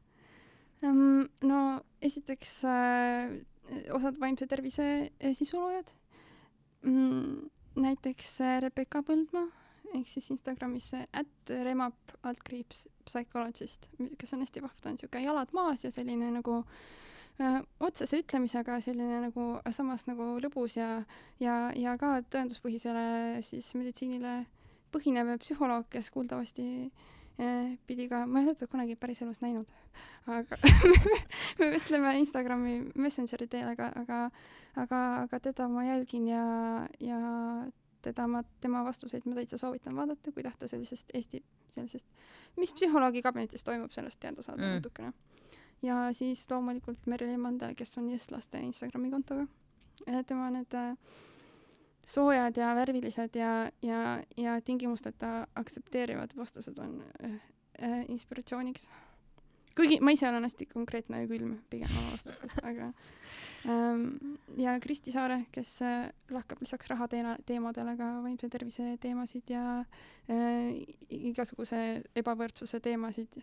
no esiteks äh, osad vaimse tervise äh, sisuloojad mm,. näiteks Rebecca Põldmaa ehk siis Instagramis at remap altkriips psychologist, kes on hästi vahva, ta on siuke jalad maas ja selline nagu öö, otsese ütlemisega selline nagu samas nagu lõbus ja, ja, ja ka tõenduspõhisele siis meditsiinile põhinev psühholoog, kes kuuldavasti eh, pidi ka, ma ei ole teda kunagi päris elus näinud, aga [laughs] me vestleme Instagrami Messengeri teel, aga, aga, aga, aga teda ma jälgin ja, ja teda ma, tema vastuseid ma täitsa soovitan vaadata, kui tahta sellisest Eesti, sellisest, mis psühholoogi kabinetis toimub, sellest teada saada mm. natukene. ja siis loomulikult Merilin Mandel, kes on Yes laste Instagrami kontoga. tema need äh, soojad ja värvilised ja, ja, ja tingimusteta aktsepteerivad vastused on äh, äh, inspiratsiooniks. Kuigi ma ise olen hästi konkreetne ja külm pigem oma vastustes, [laughs] aga Ehm, ja Kristi Saare, kes äh, lahkab lisaks raha teema, teemadele ka vaimse tervise teemasid ja äh, igasuguse ebavõrdsuse teemasid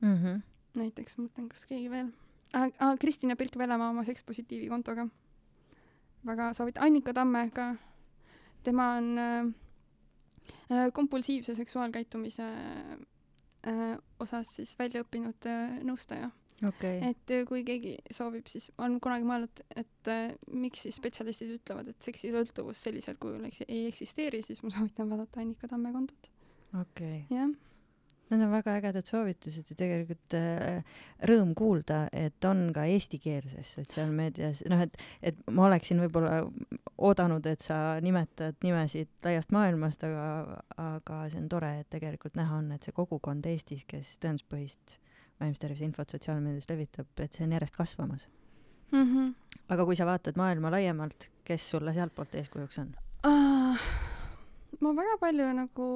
mm. -hmm. näiteks, mõtlen, kas keegi veel ah,. Ah, Kristina Pirk-Vellemaa oma sekspositiivi kontoga. väga soovitan, Annika Tamme ka, tema on äh, äh kompulsiivse seksuaalkäitumise äh, osas siis välja õppinud äh, nõustaja okay.. et äh, kui keegi soovib, siis olen kunagi mõelnud, et äh, miks siis spetsialistid ütlevad, et seksisõltuvus sellisel kujul eks, ei eksisteeri, siis ma soovitan vaadata Annika Tamme kontot. okei okay.. jah. Need on väga ägedad soovitused ja tegelikult äh, rõõm kuulda, et on ka eestikeelses sotsiaalmeedias, noh, et, et ma oleksin võib-olla oodanud, et sa nimetad nimesid laiast maailmast, aga, aga see on tore, et tegelikult näha on, et see kogukond Eestis, kes tõenduspõhist vaimse tervise infot sotsiaalmeedias levitab, et see on järjest kasvamas mm. -hmm. aga kui sa vaatad maailma laiemalt, kes sulle sealtpoolt eeskujuks on uh,? ma väga palju nagu,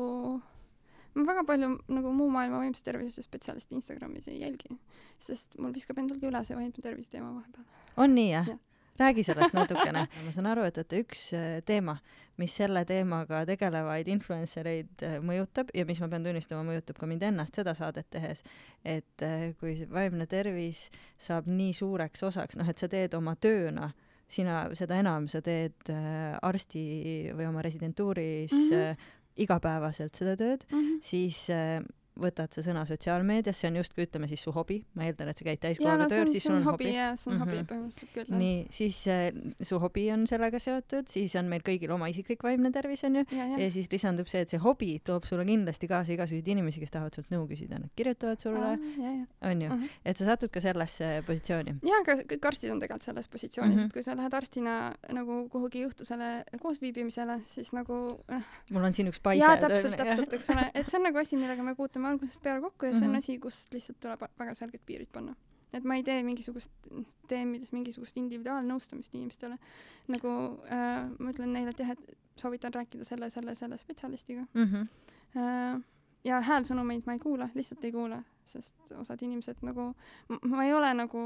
ma väga palju nagu muu maailma vaimse tervise spetsialiste Instagramis ei jälgi, sest mul viskab endalgi üle see vaimse tervise teema vahepeal. on nii jah ja.? räägi sellest [laughs] natukene. ma saan aru, et, et üks äh, teema, mis selle teemaga tegelevaid influencer eid äh, mõjutab ja mis ma pean tunnistama, mõjutab ka mind ennast seda saadet tehes, et äh, kui vaimne tervis saab nii suureks osaks, noh, et sa teed oma tööna sina, seda enam sa teed arsti või oma residentuuris mm -hmm. Igapäevaselt seda tööd mm, -hmm. siis äh, võtad sa sõna sotsiaalmeedias, see on justkui ütleme siis su hobi, ma eeldan, et sa käid täiskohaga no, tööl, siis sul on hobi. jaa, see on hobi põhimõtteliselt küll. nii, siis äh, su hobi on sellega seotud, siis on meil kõigil oma isiklik vaimne tervis onju ja, ja. ja siis lisandub see, et see hobi toob sulle kindlasti kaasa igasuguseid inimesi, kes tahavad sult nõu küsida, nad kirjutavad sulle, onju, mhm. et sa satud ka sellesse positsiooni. jaa, aga kõik arstid on tegelikult selles positsioonis mm, -hmm. et kui sa lähed arstina nagu kuhugi juhtusele koosviibimisele, siis nagu äh, mul on siin üks paise. jaa, täpselt, täpselt, eks ole, et see on nagu asi, millega me puutume algusest peale kokku ja see on mm -hmm. asi, kus lihtsalt tuleb väga selged piirid panna. et ma ei tee mingisugust, teen mingisugust individuaalnõustamist inimestele. nagu äh, ma ütlen neile, et jah, et soovitan rääkida selle, selle, selle spetsialistiga mm. -hmm. Äh, ja häälsõnumeid ma ei kuula, lihtsalt ei kuula, sest osad inimesed nagu, ma ei ole nagu,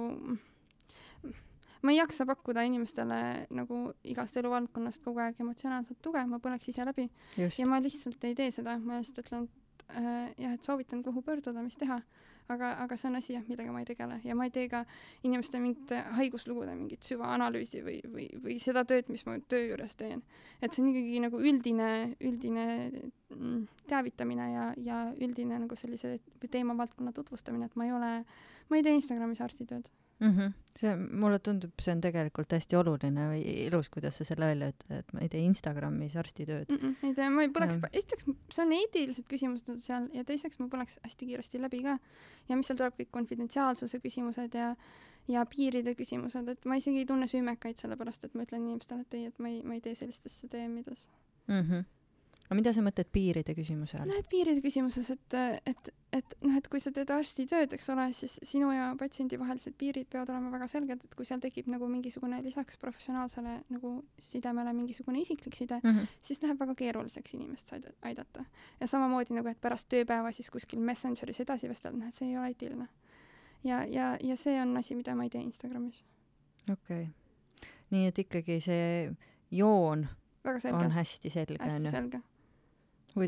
ma ei jaksa pakkuda inimestele nagu igast eluvaldkonnast kogu aeg emotsionaalset tuge, ma põleks ise läbi. ja ma lihtsalt ei tee seda, ma lihtsalt ütlen, et jah, et soovitan, kuhu pöörduda, mis teha. Aga, aga see on asi jah, millega ma ei tegele. Ja ma ei tee ka inimeste mingite haiguslugude mingit süvaanalüüsi või, või, või seda tööd, mis ma töö juures teen. et see on ikkagi nagu üldine, üldine mm, teavitamine ja, ja üldine nagu sellise teemavaldkonna tutvustamine, et ma ei ole, ma ei tee Instagramis arstitööd mm. -hmm. see, mulle tundub, see on tegelikult hästi oluline või ilus, kuidas sa selle välja ütled, et ma ei tee Instagramis arstitööd mm. -mm, ei tee, ma ei põleks, esiteks see on eetilised küsimused seal ja teiseks ma põleks hästi kiiresti läbi ka. ja mis seal tuleb, kõik konfidentsiaalsuse küsimused ja ja piiride küsimused, et ma isegi ei tunne süümekaid, sellepärast et ma ütlen inimestele, et ei, et ma ei, ma ei tee sellistesse teemides mm. -hmm aga mida sa mõtled piiride küsimuse all? no et piiride küsimuses, et, et, et noh, et kui sa teed arstitööd, eks ole, siis sinu ja patsiendi vahelised piirid peavad olema väga selged, et kui seal tekib nagu mingisugune lisaks professionaalsele nagu sidemele mingisugune isiklik side mm, -hmm. siis läheb väga keeruliseks inimest aidata. ja samamoodi nagu, et pärast tööpäeva siis kuskil Messengeris edasi vestelda, noh, et see ei ole eetiline. ja, ja, ja see on asi, mida ma ei tee Instagramis. okei okay.. nii et ikkagi see joon väga selge. on hästi selge, on ju? hästi selge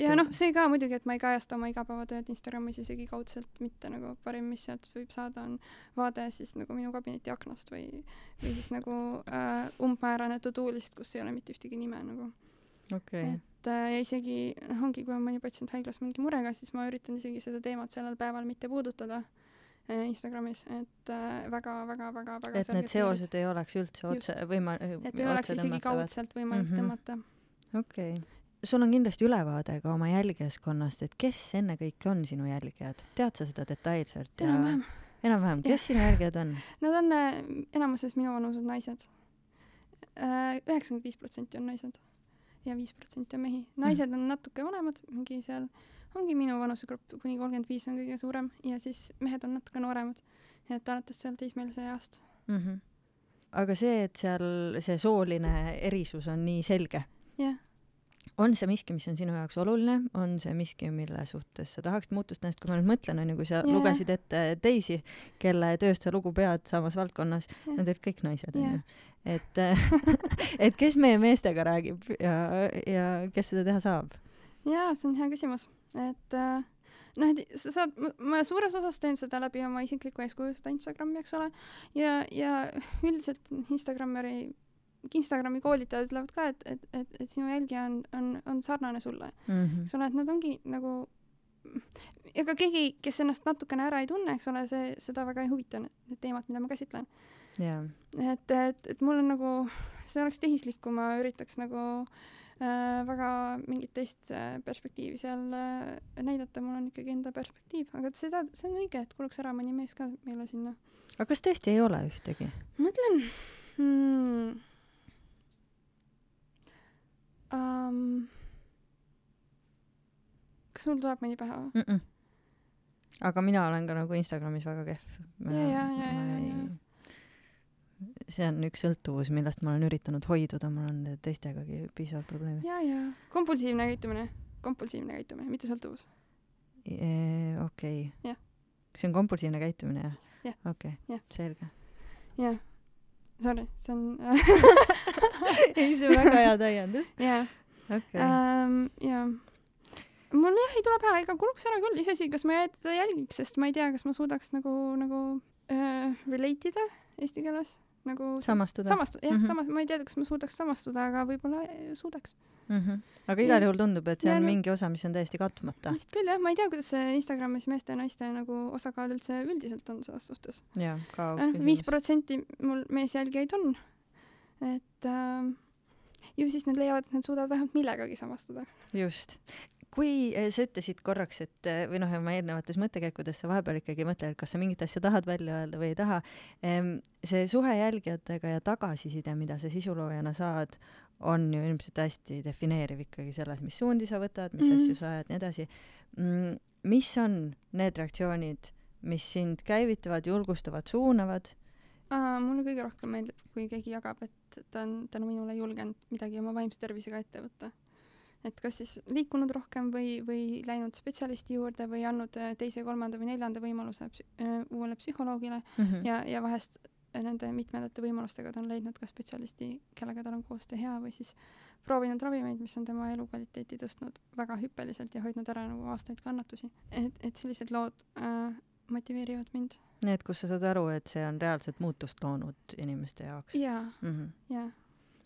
ja noh, see ka muidugi, et ma ei kajasta oma igapäevatööd Instagramis isegi kaudselt mitte nagu parim, mis sealt võib saada, on vaade siis nagu minu kabineti aknast või, või siis nagu äh, umbmäärane to-do list, kus ei ole mitte ühtegi nime nagu okay.. et äh, ja isegi noh, ongi, kui on mõni patsient haiglas mingi murega, siis ma üritan isegi seda teemat sellel päeval mitte puudutada äh, Instagramis, et väga-väga-väga-väga äh, et need seosed piirid. ei oleks üldse otse võima-. et ei oleks isegi kaudselt võimalik mm -hmm. tõmmata. okei okay sul on kindlasti ülevaade ka oma jälgijaskonnast, et kes ennekõike on sinu jälgijad, tead sa seda detailselt? enam-vähem. enam-vähem, kes ja. sinu jälgijad on? Nad on äh, enamuses minuvanused naised. Äh, üheksakümmend viis protsenti on naised ja viis protsenti on mehi. naised mm. on natuke vanemad, mingi seal, ongi minu vanusegrupp kuni kolmkümmend viis on kõige suurem ja siis mehed on natuke nooremad. et alates seal teismelise east mm. -hmm. aga see, et seal see sooline erisus on nii selge? jah yeah on see miski, mis on sinu jaoks oluline, on see miski, mille suhtes sa tahaksid muutust näha, sest kui ma nüüd mõtlen, onju, kui sa yeah. lugesid ette teisi, kelle tööst sa lugu pead samas valdkonnas yeah., nad olid kõik naised, onju. et [laughs] et kes meie meestega räägib ja, ja kes seda teha saab? jaa, see on hea küsimus, et äh, noh, et sa saad, ma suures osas teen seda läbi oma isikliku eeskuju, seda Instagrami, eks ole, ja, ja üldiselt Instagrammeri Instagrami koolitajad ütlevad ka, et, et, et, et sinu jälgija on, on, on sarnane sulle mm. -hmm. eks ole, et nad ongi nagu, ega keegi, kes ennast natukene ära ei tunne, eks ole, see, seda väga ei huvita, need teemad, mida ma käsitlen yeah.. et, et, et mul on nagu, see oleks tehislik, kui ma üritaks nagu äh, väga mingit teist äh, perspektiivi seal äh, näidata, mul on ikkagi enda perspektiiv, aga seda, see on õige, et kuluks ära mõni mees ka meile sinna. aga kas tõesti ei ole ühtegi? mõtlen hmm um,. kas sul tuleb mõni pähe või mm? -mm. aga mina olen ka nagu Instagramis väga kehv. ja, ja, ja, ja, ja. see on üks sõltuvus, millest ma olen üritanud hoiduda, mul on teistegagi piisavalt probleeme. ja, ja kompulsiivne käitumine, kompulsiivne käitumine, mitte sõltuvus. okei okay.. see on kompulsiivne käitumine jah ja.? okei okay. selge. jah sorry, see on [laughs] ei, see on väga hea täiendus. [laughs] jah. okei. Ähm, jaa. mul jah ei tule pähe, ega kuluks ära küll, iseasi, kas ma teda jälgiks, sest ma ei tea, kas ma suudaks nagu, nagu äh, relate ida eesti keeles nagu samastuda. samastuda, jah mm, -hmm. samas, ma ei tea, kas ma suudaks samastuda, aga võib-olla suudaks mm. -hmm. aga igal juhul tundub, et see ja, on no, mingi osa, mis on täiesti katmata. vist küll jah, ma ei tea, kuidas see Instagramis meeste ja naiste nagu osakaal üldse üldiselt on selles suhtes. jaa, ka aus küsimus. viis protsenti mul meesjälgijaid on. et äh, ju siis nad leiavad, et nad suudavad vähemalt millegagi samastuda. just kui eh, sa ütlesid korraks, et eh, või noh, oma eelnevates mõttekäikudes sa vahepeal ikkagi mõtled, kas sa mingit asja tahad välja öelda või ei taha, see suhe jälgijatega ja tagasiside, mida sa sisuloojana saad, on ju ilmselt hästi defineeriv ikkagi selles, mis suundi sa võtad, mis mm -hmm. asju sa ajad, nii edasi. Mm, mis on need reaktsioonid, mis sind käivitavad, julgustavad, suunavad uh,? mulle kõige rohkem meeldib, kui keegi jagab, et ta on tänu minule julgenud midagi oma vaimse tervisega ette võtta. Et kas siis liikunud rohkem või, või läinud spetsialisti juurde või andnud äh, teise, kolmanda või neljanda võimaluse psü uh, uuele psühholoogile mm -hmm. ja, ja vahest nende mitmendate võimalustega ta on leidnud ka spetsialisti, kellega tal on koostöö hea või siis proovinud ravimeid, mis on tema elukvaliteeti tõstnud väga hüppeliselt ja hoidnud ära nagu aastaid kannatusi. et, et sellised lood äh, motiveerivad mind. Need, kus sa saad aru, et see on reaalselt muutust loonud inimeste jaoks? jaa -hmm. jaa.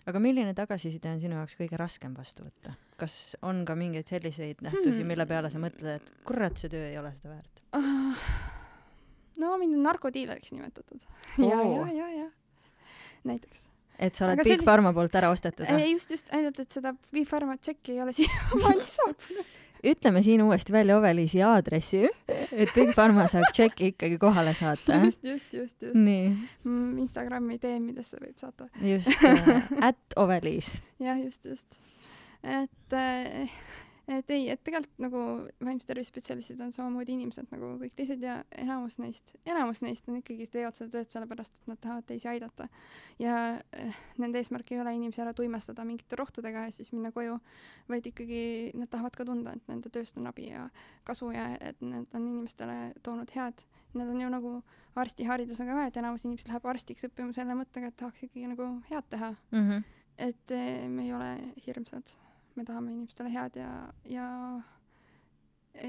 Aga milline tagasiside on sinu jaoks kõige raskem vastu võtta? kas on ka mingeid selliseid nähtusi hmm., mille peale sa mõtled, et kurat, see töö ei ole seda väärt uh,? no mind on narkodiileriks nimetatud oh.. [laughs] ja, ja, ja, ja näiteks et sa oled Big Pharma poolt ära ostetud või? just, just, ainult et seda Big Pharma tšekki ei ole [laughs] siiamaani [laughs] saabunud ütleme siin uuesti välja Oveliisi aadressi, et Big Pharma saaks tšeki ikkagi kohale saata. just, just, just, just. nii mm,. Instagrami DM-idesse võib saata. just äh,, [laughs] at Oveliis. jah, just, just. et äh, et ei, et tegelikult nagu vaimse tervise spetsialistid on samamoodi inimesed nagu kõik teised ja enamus neist, enamus neist on ikkagi, teevad seda tööd sellepärast, et nad tahavad teisi aidata. ja eh, nende eesmärk ei ole inimesi ära tuimestada mingite rohtudega ja siis minna koju, vaid ikkagi nad tahavad ka tunda, et nende tööst on abi ja kasu ja et need on inimestele toonud head. Need on ju nagu arstiharidusega ka, et enamus inimesi läheb arstiks õppima selle mõttega, et tahaks ikkagi nagu head teha mm. -hmm. et eh, me ei ole hirmsad me tahame inimestele head ja, ja,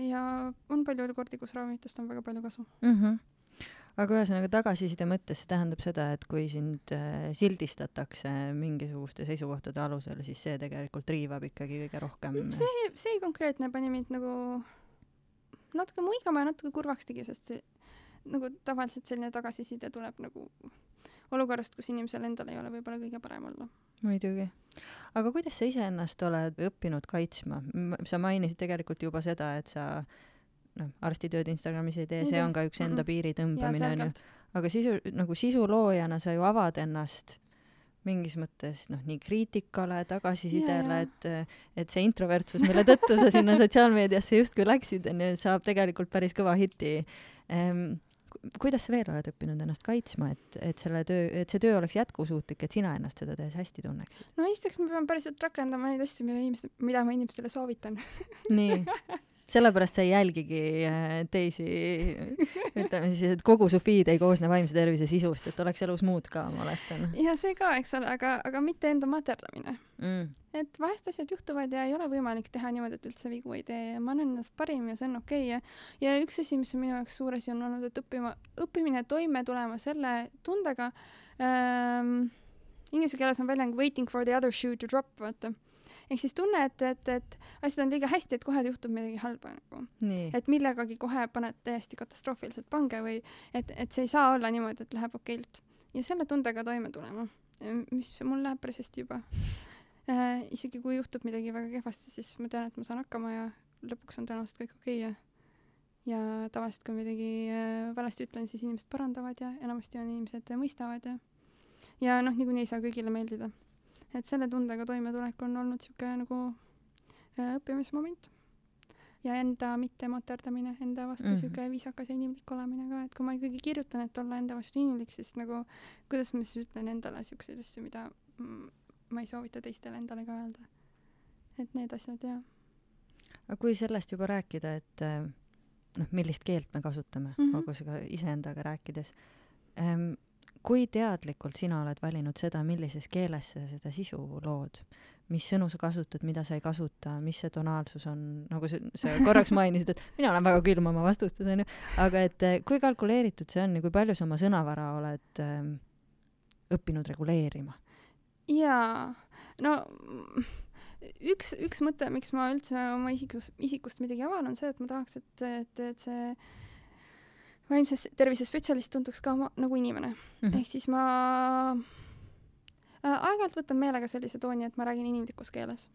ja on palju olukordi, kus ravimitest on väga palju kasu mm. -hmm aga ühesõnaga tagasiside mõttes see tähendab seda, et kui sind äh, sildistatakse mingisuguste seisukohtade alusel, siis see tegelikult riivab ikkagi kõige rohkem. see, see konkreetne pani mind nagu natuke muigama ja natuke kurvaks tegi, sest see nagu tavaliselt selline tagasiside tuleb nagu olukorrast, kus inimesel endal ei ole võib-olla kõige parem olla muidugi. aga kuidas sa iseennast oled õppinud kaitsma? sa mainisid tegelikult juba seda, et sa noh, arstitööd Instagramis ei tee, see on ka üks enda piiri tõmbamine onju. aga sisu, nagu sisuloojana sa ju avad ennast mingis mõttes noh, nii kriitikale, tagasisidele, et, et see introvertsus, mille tõttu sa sinna [laughs] sotsiaalmeediasse justkui läksid, onju, saab tegelikult päris kõva hiti ehm, kuidas sa veel oled õppinud ennast kaitsma, et, et selle töö, et see töö oleks jätkusuutlik, et sina ennast seda tehes hästi tunneksid? no esiteks ma pean päriselt rakendama neid asju, mida inimesed, mida ma inimestele soovitan nii [laughs] sellepärast sa ei jälgigi äh, teisi, ütleme siis, et kogu su feed ei koosne vaimse tervise sisust, et oleks elus muud ka, ma oletan. ja see ka, eks ole, aga, aga mitte enda materdamine mm.. et vahest asjad juhtuvad ja ei ole võimalik teha niimoodi, et üldse vigu ei tee ja ma annan ennast parim ja see on okei okay. ja, ja üks asi, mis on minu jaoks suur asi, on olnud, et õppima, õppimine toime tulema selle tundega ähm,, inglise keeles on väljend waiting for the other shoe to drop, vaata ehk siis tunne, et, et, et asjad on liiga hästi, et kohe juhtub midagi halba nagu. et millegagi kohe paned täiesti katastroofiliselt pange või et, et see ei saa olla niimoodi, et läheb okeilt. ja selle tundega toime tulema, mis mul läheb päris hästi juba äh,. isegi kui juhtub midagi väga kehvasti, siis ma tean, et ma saan hakkama ja lõpuks on tõenäoliselt kõik okei ja ja tavaliselt, kui midagi äh, valesti ütlen, siis inimesed parandavad ja enamasti on inimesed mõistavad ja ja noh, niikuinii ei saa kõigile meeldida et selle tundega toimetulek on olnud niisugune nagu äh, õppimismoment. ja enda mitte materdamine, enda vastu niisugune mm -hmm. viisakas ja inimlik olemine ka, et kui ma ikkagi kirjutan, et olla enda vastu inimlik, siis nagu kuidas ma siis ütlen endale niisuguseid asju, mida ma ei soovita teistele endale ka öelda. et need asjad, jah. aga kui sellest juba rääkida, et äh, noh, millist keelt me kasutame mm, -hmm. olgu see ka iseendaga rääkides ähm,, kui teadlikult sina oled valinud seda, millises keeles sa seda sisu lood, mis sõnu sa kasutad, mida sa ei kasuta, mis see tonaalsus on, nagu sa, sa korraks mainisid, et mina olen väga külm oma vastustes onju, aga et eh, kui kalkuleeritud see on ja kui palju sa oma sõnavara oled äh, õppinud reguleerima? jaa, no üks, üks mõte, miks ma üldse oma isikus, isikust midagi avan, on see, et ma tahaks, et, et, et see vaimse tervise spetsialist tunduks ka ma, nagu inimene mm. -hmm. ehk siis ma äh, aeg-ajalt võtan meelega sellise tooni, et ma räägin inimlikus keeles.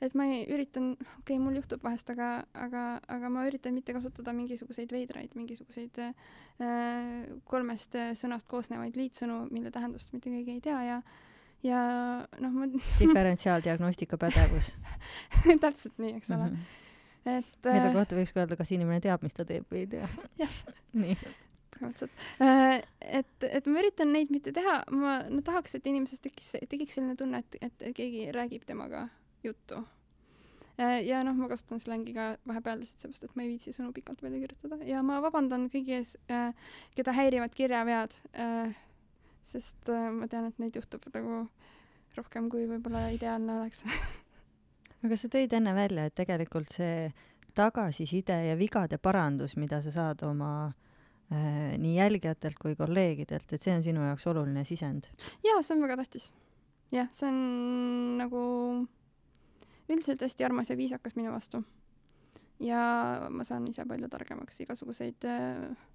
et ma ei, üritan, okei okay,, mul juhtub vahest, aga, aga, aga ma üritan mitte kasutada mingisuguseid veidraid, mingisuguseid äh, kolmest sõnast koosnevaid liitsõnu, mille tähendust mitte keegi ei tea ja ja noh, ma [laughs] diferentsiaaldiagnostika pädevus [laughs] täpselt nii, eks ole mm. -hmm et mille äh, kohta võiks ka öelda, kas inimene teab, mis ta teeb või ei tea. jah, [laughs] põhimõtteliselt. Äh, et, et ma üritan neid mitte teha, ma no, tahaks, et inimesest tekiks, tekiks selline tunne, et, et keegi räägib temaga juttu. Äh, ja noh, ma kasutan slängi ka vahepeal lihtsalt seepärast, et ma ei viitsi sõnu pikalt välja kirjutada. Ja ma vabandan kõigi ees, äh, keda häirivad kirjavead, sest ma tean, et neid juhtub nagu rohkem, kui võib-olla ideaalne oleks. [laughs] Aga sa tõid enne välja, et tegelikult see tagasiside ja vigade parandus, mida sa saad oma äh, Äh, nii jälgijatelt kui kolleegidelt, et see on sinu jaoks oluline sisend? jaa, see on väga tähtis. jah, see on nagu üldiselt hästi armas ja viisakas minu vastu. ja ma saan ise palju targemaks, igasuguseid, äh,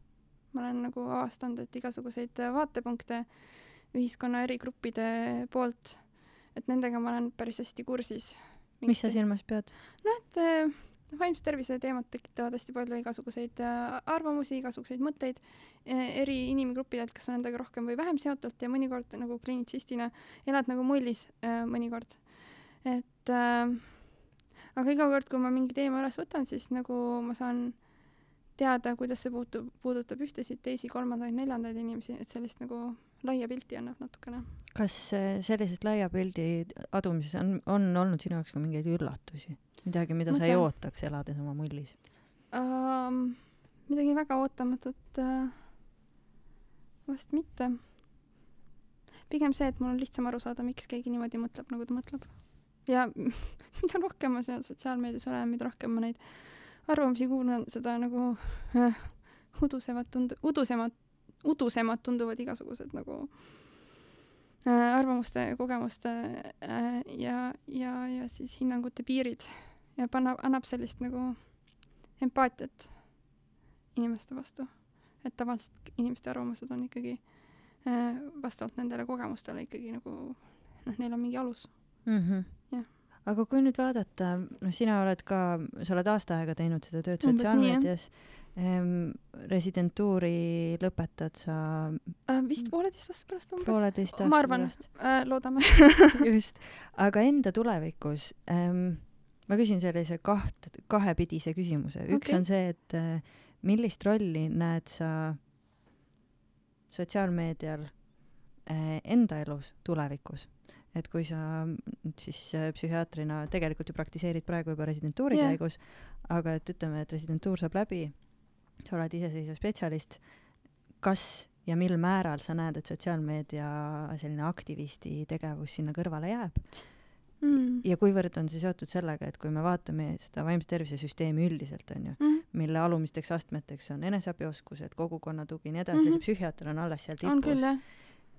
ma olen nagu avastanud, et igasuguseid vaatepunkte ühiskonna eri gruppide poolt, et nendega ma olen päris hästi kursis. mis sa silmas pead? noh, et äh, vaimse tervise teemad tekitavad hästi palju igasuguseid äh, arvamusi, igasuguseid mõtteid e, eri inimgruppidelt, kes on nendega rohkem või vähem seotult ja mõnikord nagu kliinitsistina elad nagu mullis äh, mõnikord. et äh, aga iga kord, kui ma mingi teema üles võtan, siis nagu ma saan teada, kuidas see puutub, puudutab ühtesid, teisi, kolmandaid, neljandaid inimesi, et sellist nagu laia pilti annab natukene. kas sellisest laia pildi adumises on, on olnud sinu jaoks ka mingeid üllatusi? Midagi, mida Mõtlen. sa ei ootaks, elades oma mullis um,? midagi väga ootamatut uh, vast mitte. pigem see, et mul on lihtsam aru saada, miks keegi niimoodi mõtleb, nagu ta mõtleb. ja [laughs] mida rohkem ma seal sotsiaalmeedias olen, mida rohkem ma neid arvamusi kuulan, seda nagu uh, udusevad tund-, udusemad, udusemad tunduvad igasugused nagu uh, arvamuste, kogemuste ja, ja, ja siis hinnangute piirid ja panna, annab sellist nagu empaatiat inimeste vastu. et tavaliselt inimeste arvamused on ikkagi äh, vastavalt nendele kogemustele ikkagi nagu noh, neil on mingi alus mm. -hmm. jah. aga kui nüüd vaadata, noh, sina oled ka, sa oled aasta aega teinud seda tööd sotsiaalmeedias ehm,. residentuuri lõpetad sa äh,? vist pooleteist aasta pärast umbes. pooleteist aasta ma arvan äh,, loodame [laughs] just, aga enda tulevikus ähm, ma küsin sellise kaht, kahepidise küsimuse. üks okay. on see, et äh, millist rolli näed sa sotsiaalmeedial äh, enda elus tulevikus? et kui sa siis äh, psühhiaatrina tegelikult ju praktiseerid praegu juba residentuuri yeah. käigus, aga et ütleme, et residentuur saab läbi, sa oled iseseisev spetsialist, kas ja mil määral sa näed, et sotsiaalmeedia selline aktivisti tegevus sinna kõrvale jääb? Mm.. ja kuivõrd on see seotud sellega, et kui me vaatame seda vaimse tervise süsteemi üldiselt, on ju mm., mille alumisteks astmeteks on eneseabioskused, kogukonna tugi, nii edasi mm, -hmm. see psühhiaater on alles seal tipus.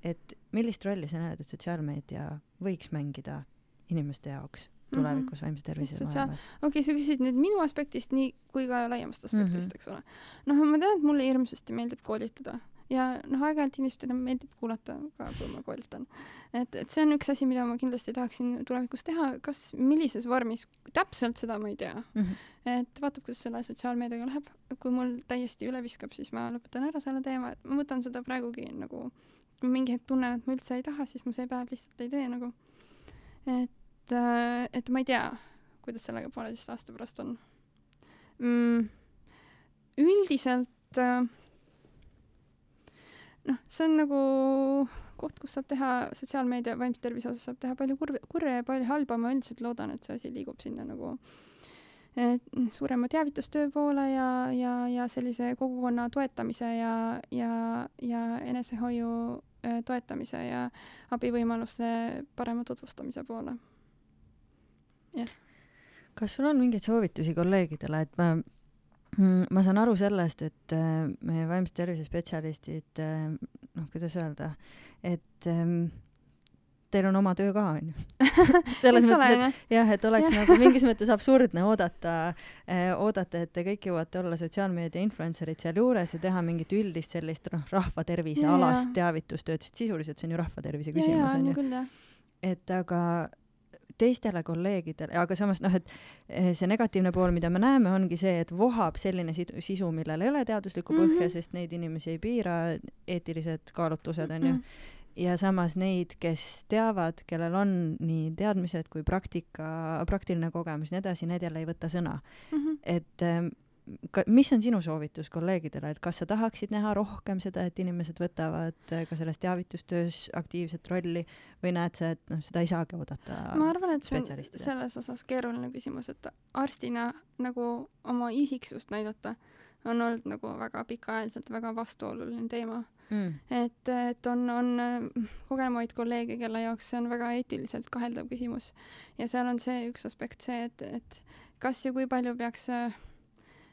et millist rolli sa näed, et sotsiaalmeedia võiks mängida inimeste jaoks tulevikus mm -hmm. vaimse tervise maailmas? okei okay,, sa küsid nüüd minu aspektist nii kui ka laiemast aspektist mm, -hmm. eks ole. noh, ma tean, et mulle hirmsasti meeldib koolitada ja noh, aeg-ajalt inimestele meeldib kuulata ka, kui ma koolitan. et, et see on üks asi, mida ma kindlasti tahaksin tulevikus teha, kas, millises vormis, täpselt seda ma ei tea mm. -hmm. et vaatab, kuidas selle sotsiaalmeediaga läheb, kui mul täiesti üle viskab, siis ma lõpetan ära selle teema, et ma võtan seda praegugi nagu, kui mingi hetk tunnen, et ma üldse ei taha, siis ma see päev lihtsalt ei tee nagu. et, äh, et ma ei tea, kuidas sellega pooleteist aasta pärast on mm,. üldiselt äh, noh, see on nagu koht, kus saab teha sotsiaalmeedia vaimse tervise osas saab teha palju kurve, kurja ja palju halba, ma üldiselt loodan, et see asi liigub sinna nagu suurema teavitustöö poole ja, ja, ja sellise kogukonna toetamise ja, ja, ja enesehoiu äh, toetamise ja abivõimaluste parema tutvustamise poole. jah. kas sul on mingeid soovitusi kolleegidele, et ma ma saan aru sellest, et äh, meie vaimse tervise spetsialistid, äh, noh, kuidas öelda, et ähm, teil on oma töö ka, onju. [laughs] selles mõttes, et jah, et oleks nagu mingis mõttes absurdne oodata eh,, oodata, et te kõik jõuate olla sotsiaalmeedia influencer'id sealjuures ja teha mingit üldist sellist, noh, rahvatervise alast teavitustööd, sest sisuliselt see on ju rahvatervise küsimus, onju. et aga teistele kolleegidele, aga samas noh, et eh, see negatiivne pool, mida me näeme, ongi see, et vohab selline sisu, millel ei ole teaduslikku mm -hmm. põhja, sest neid inimesi ei piira eetilised kaalutlused, onju mm. -hmm ja samas neid, kes teavad, kellel on nii teadmised kui praktika, praktiline kogemus ja nii edasi, need jälle ei võta sõna mm. -hmm. et eh, ka, mis on sinu soovitus kolleegidele, et kas sa tahaksid näha rohkem seda, et inimesed võtavad ka selles teavitustöös aktiivset rolli või näed sa, et noh, seda ei saagi oodata? ma arvan, et see on selles osas keeruline küsimus, et arstina nagu oma isiksust näidata on olnud nagu väga pikaajaliselt väga vastuoluline teema mm.. et, et on, on kogenumaid kolleege, kelle jaoks see on väga eetiliselt kaheldav küsimus. ja seal on see üks aspekt see, et, et kas ja kui palju peaks äh,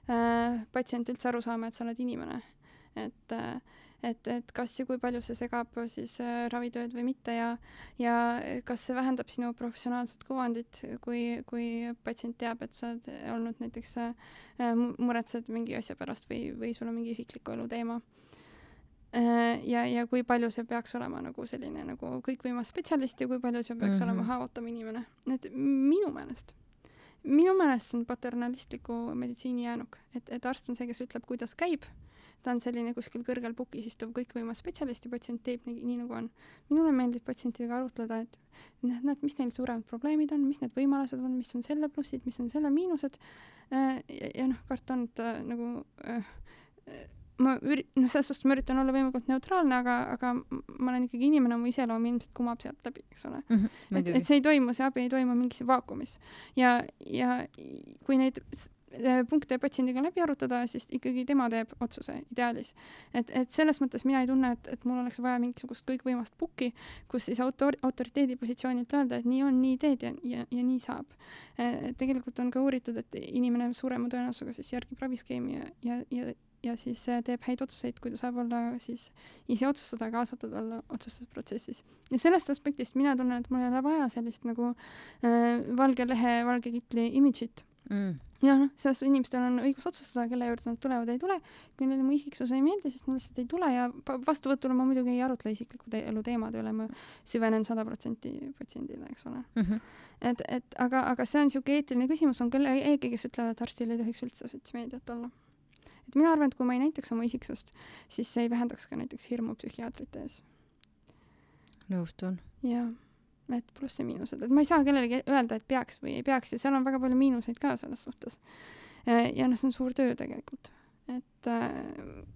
patsient üldse aru saama, et sa oled inimene. et äh, et, et kas ja kui palju see segab siis äh, ravitööd või mitte ja ja kas see vähendab sinu professionaalset kuvandit, kui, kui patsient teab, et sa oled olnud näiteks äh,, muretsed mingi asja pärast või, või sul on mingi isikliku elu teema äh,. ja, ja kui palju see peaks olema nagu selline nagu kõikvõimas spetsialist ja kui palju see peaks mm -hmm. olema haavatav inimene, et minu meelest minu meelest see on paternalistliku meditsiini jäänuk, et, et arst on see, kes ütleb, kuidas käib ta on selline kuskil kõrgel pukis istuv kõikvõimas spetsialist ja patsient teeb nii, nii nagu on. minule meeldib patsientidega arutleda, et näed, näed, mis neil suuremad probleemid on, mis need võimalused on, mis on selle plussid, mis on selle miinused. Äh, ja, ja noh, karta on, et äh, nagu äh, ma üri-, noh, selles suhtes ma üritan olla võimalikult neutraalne, aga, aga ma olen ikkagi inimene, mu iseloom ilmselt kumab sealt läbi, eks ole mm. -hmm, et, et see ei toimu, see abi ei toimu mingis vaakumis. ja, ja kui neid Äh, punkte patsiendiga läbi arutada, siis ikkagi tema teeb otsuse ideaalis. et, et selles mõttes mina ei tunne, et, et mul oleks vaja mingisugust kõikvõimast pukki, kus siis autor-, autoriteedi positsioonilt öelda, et nii on, nii teed ja, ja, ja nii saab. Äh, tegelikult on ka uuritud, et inimene suurema tõenäosusega siis järgib raviskeemi ja, ja, ja ja siis teeb häid otsuseid, kui ta saab olla siis ise otsustada, kaasatud olla otsustusprotsessis. ja sellest aspektist mina tunnen, et mul ei ole vaja sellist nagu äh, valge lehe, valge kitli imidžit mm. ja noh, selles inimestel on õigus otsustada, kelle juurde nad tulevad, ei tule. kui neile mu isiksus ei meeldi, siis nad lihtsalt ei tule ja vastuvõtul ma muidugi ei arutle isikliku te elu teemade üle, ma süvenen sada protsenti patsiendile, eks ole mm. -hmm. et, et aga, aga see on niisugune eetiline küsimus, on küll keegi, kes ütlevad, et arstil ei tohiks üldse sotsmeediat olla. Et mina arvan, et kui ma ei näitaks oma isiksust, siis see ei vähendaks ka näiteks hirmu psühhiaatrite ees. nõustun. jah need plusse-miinused, et ma ei saa kellelegi öelda, et peaks või ei peaks ja seal on väga palju miinuseid ka selles suhtes. ja noh, see on suur töö tegelikult, et äh,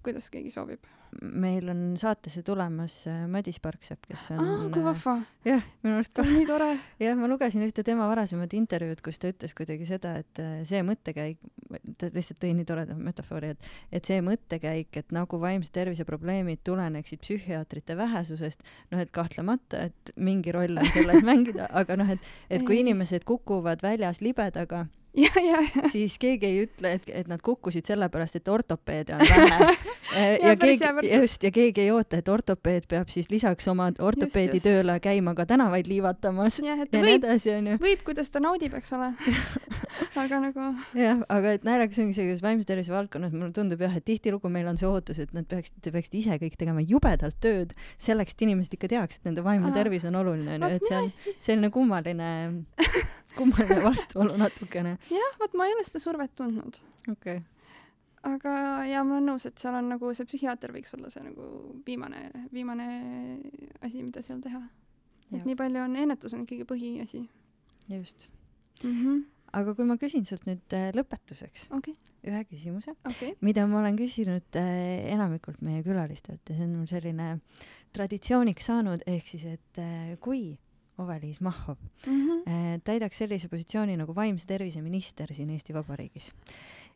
kuidas keegi soovib meil on saatesse tulemas äh, Madis Parksepp, kes on aa, kui vahva! Äh, jah, minu arust ka. nii tore! [laughs] jah, ma lugesin ühte tema varasemat intervjuud, kus ta ütles kuidagi seda, et äh, see mõttekäik, ta lihtsalt tõi nii toreda metafoori, et et see mõttekäik, et nagu vaimse tervise probleemid tuleneksid psühhiaatrite vähesusest, noh, et kahtlemata, et mingi roll on selles mängida, aga noh, et, et kui inimesed kukuvad väljas libedaga [laughs] ja, ja, ja. siis keegi ei ütle, et, et nad kukkusid sellepärast, et ortopeede on vähe [laughs] ja, ja keegi, just, ja keegi ei oota, et ortopeed peab siis lisaks oma ortopeedi just, just. tööle käima ka tänavaid liivatamas ja, ja nii edasi, onju. võib, kuidas ta naudib, eks ole [laughs] aga nagu. jah, aga et naljakas ongi see, kuidas vaimse tervise valdkonnas mulle tundub jah, et tihtilugu meil on see ootus, et nad peaksid, te peaksite ise kõik tegema jubedalt tööd selleks, et inimesed ikka teaks, et nende vaimne tervis on oluline, onju, et see on selline kummaline kummaline [laughs] vastuolu natukene. jah, vot ma ei ole seda survet tundnud. okei okay. aga ja ma olen nõus, et seal on nagu see psühhiaater võiks olla see nagu viimane, viimane asi, mida seal teha. et nii palju on, ennetus on ikkagi põhiasi. just mm. -hmm. aga kui ma küsin sult nüüd äh, lõpetuseks okay. ühe küsimuse okay., mida ma olen küsinud äh, enamikult meie külalistelt ja see on mul selline traditsiooniks saanud, ehk siis, et äh, kui Ove-Liis Mahhov mm -hmm. täidaks sellise positsiooni nagu vaimse tervise minister siin Eesti Vabariigis.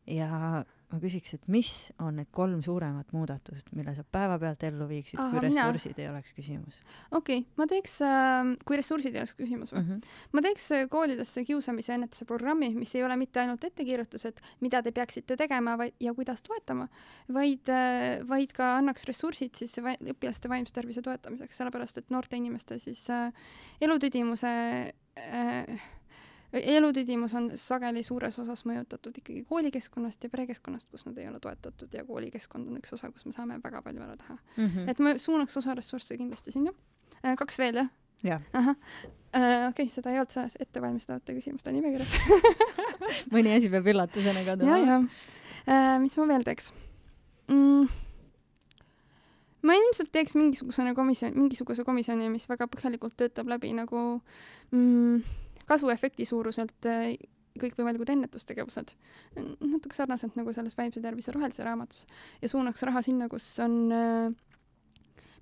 Ja ma küsiks, et mis on need kolm suuremat muudatust, mille sa päevapealt ellu viiksid, kui ressursid mina. ei oleks küsimus? okei okay,, ma teeks äh,, kui ressursid ei oleks küsimus või mm? -hmm. ma teeks äh, koolidesse kiusamise ennetuse programmi, mis ei ole mitte ainult ettekirjutused, mida te peaksite tegema vaid, ja kuidas toetama, vaid äh,, vaid ka annaks ressursid siis va õpilaste vaimse tervise toetamiseks, sellepärast et noorte inimeste siis äh, elutüdimuse äh, elutüdimus on sageli suures osas mõjutatud ikkagi koolikeskkonnast ja perekeskkonnast, kus nad ei ole toetatud ja koolikeskkond on üks osa, kus me saame väga palju ära teha mm. -hmm. et ma suunaks osa ressursse kindlasti sinna. Äh, kaks veel, jah? jah. äh,, okei okay,, seda ei olnud selles ettevalmistavate küsimuste nimekirjas [laughs] mõni asi peab üllatusena kaduma. ja, ja äh,. mis ma veel teeks mm.? ma ilmselt teeks mingisugusene komisjon, mingisuguse komisjoni, mis väga põhjalikult töötab läbi nagu mm, kasuefekti suuruselt äh, kõikvõimalikud ennetustegevused, natuke sarnaselt nagu selles vaimse tervise rohelise raamatus, ja suunaks raha sinna, kus on äh,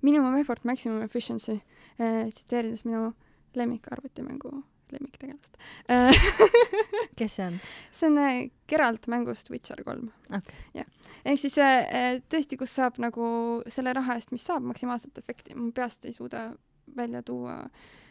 minimum effort, maximum efficiency äh,, tsiteerides minu lemmikarvutimängu lemmiktegelast. [laughs] Kes see on? see on äh, Geralt mängust Witcher kolm. Okay.. jah, ehk siis äh, äh, tõesti, kus saab nagu selle raha eest, mis saab maksimaalset efekti, ma peast ei suuda välja tuua äh, Äh,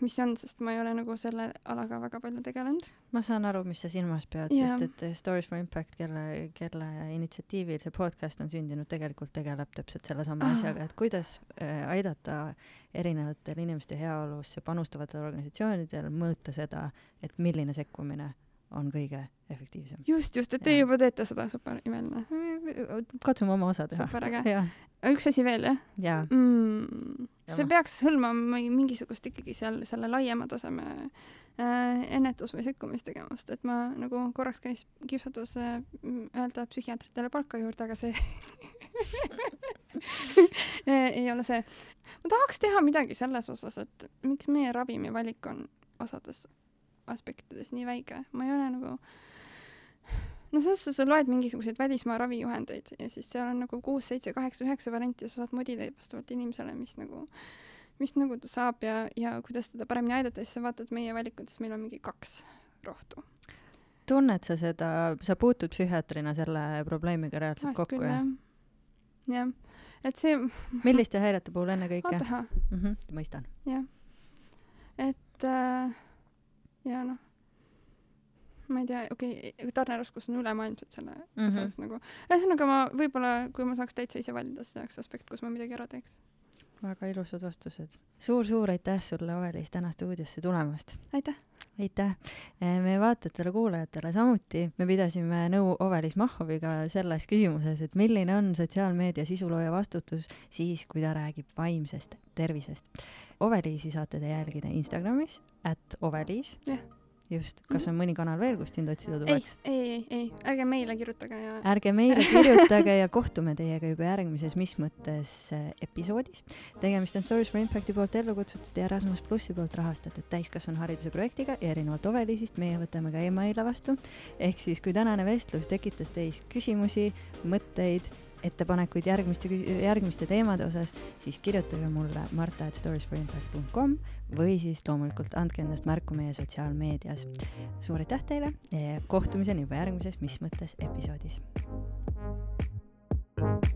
mis see on, sest ma ei ole nagu selle alaga väga palju tegelenud. ma saan aru, mis sa silmas pead yeah., sest et Stories for Impact, kelle, kelle initsiatiivil see podcast on sündinud, tegelikult tegeleb täpselt sellesama ah. asjaga, et kuidas äh, aidata erinevatel inimeste heaolusse panustavatel organisatsioonidel mõõta seda, et milline sekkumine on kõige efektiivsem. just, just, et teie juba teete seda, super imeline. katsume oma osa teha. super äge. üks asi veel, jah ja. mm,? see peaks hõlmama mingisugust ikkagi seal selle laiema taseme äh, ennetus- või sekkumistegevust, et ma nagu korraks käis kiusatus äh, öelda psühhiaatritele palka juurde, aga see [laughs] ei ole see. ma tahaks teha midagi selles osas, et miks meie ravimivalik on osades aspektides nii väike, ma ei ole nagu no selles suhtes sa loed mingisuguseid välismaa ravijuhendeid ja siis seal on nagu kuus, seitse, kaheksa, üheksa varianti ja sa saad modida vastavalt inimesele, mis nagu, mis nagu ta saab ja, ja kuidas teda paremini aidata, siis sa vaatad meie valikutes, meil on mingi kaks rohtu. tunned sa seda, sa puutud psühhiaatrina selle probleemiga reaalselt Vahest kokku, jah? jah, et see [laughs] milliste häirete puhul ennekõike? ATH mm. -hmm, mõistan. jah. et äh, ja noh, ma ei tea, okei okay,, tarneraskus on ülemaailmselt selle mm -hmm. osas nagu, ühesõnaga ma võib-olla, kui ma saaks täitsa ise valida, siis see oleks aspekt, kus ma midagi ära teeks. Väga ilusad vastused suur,. suur-suur aitäh sulle, Ovelis, täna stuudiosse tulemast! aitäh! aitäh! Eh, meie vaatajatele-kuulajatele samuti, me pidasime nõu Ovelis Mahhoviga selles küsimuses, et milline on sotsiaalmeedia sisulooja vastutus siis, kui ta räägib vaimsest tervisest. Oveliisi saate te jälgida Instagramis, at Ovelis yeah just, kas on mõni kanal veel, kust sind otsida tuleks? ei, ei, ei, ärge meile kirjutage ja. ärge meile kirjutage ja kohtume teiega juba järgmises Mis mõttes äh, episoodis. tegemist on Stories for Impacti poolt ellu kutsutud ja Erasmus plussi poolt rahastatud täiskasvanuhariduse projektiga ja erinevalt Ovelisist meie võtame ka emaile vastu. ehk siis, kui tänane vestlus tekitas teis küsimusi, mõtteid ettepanekuid järgmiste, järgmiste teemade osas, siis kirjutage mulle marta.storiesforimpact.com või siis loomulikult andke endast märku meie sotsiaalmeedias. suur aitäh teile, kohtumiseni juba järgmises Mis mõttes episoodis. thank you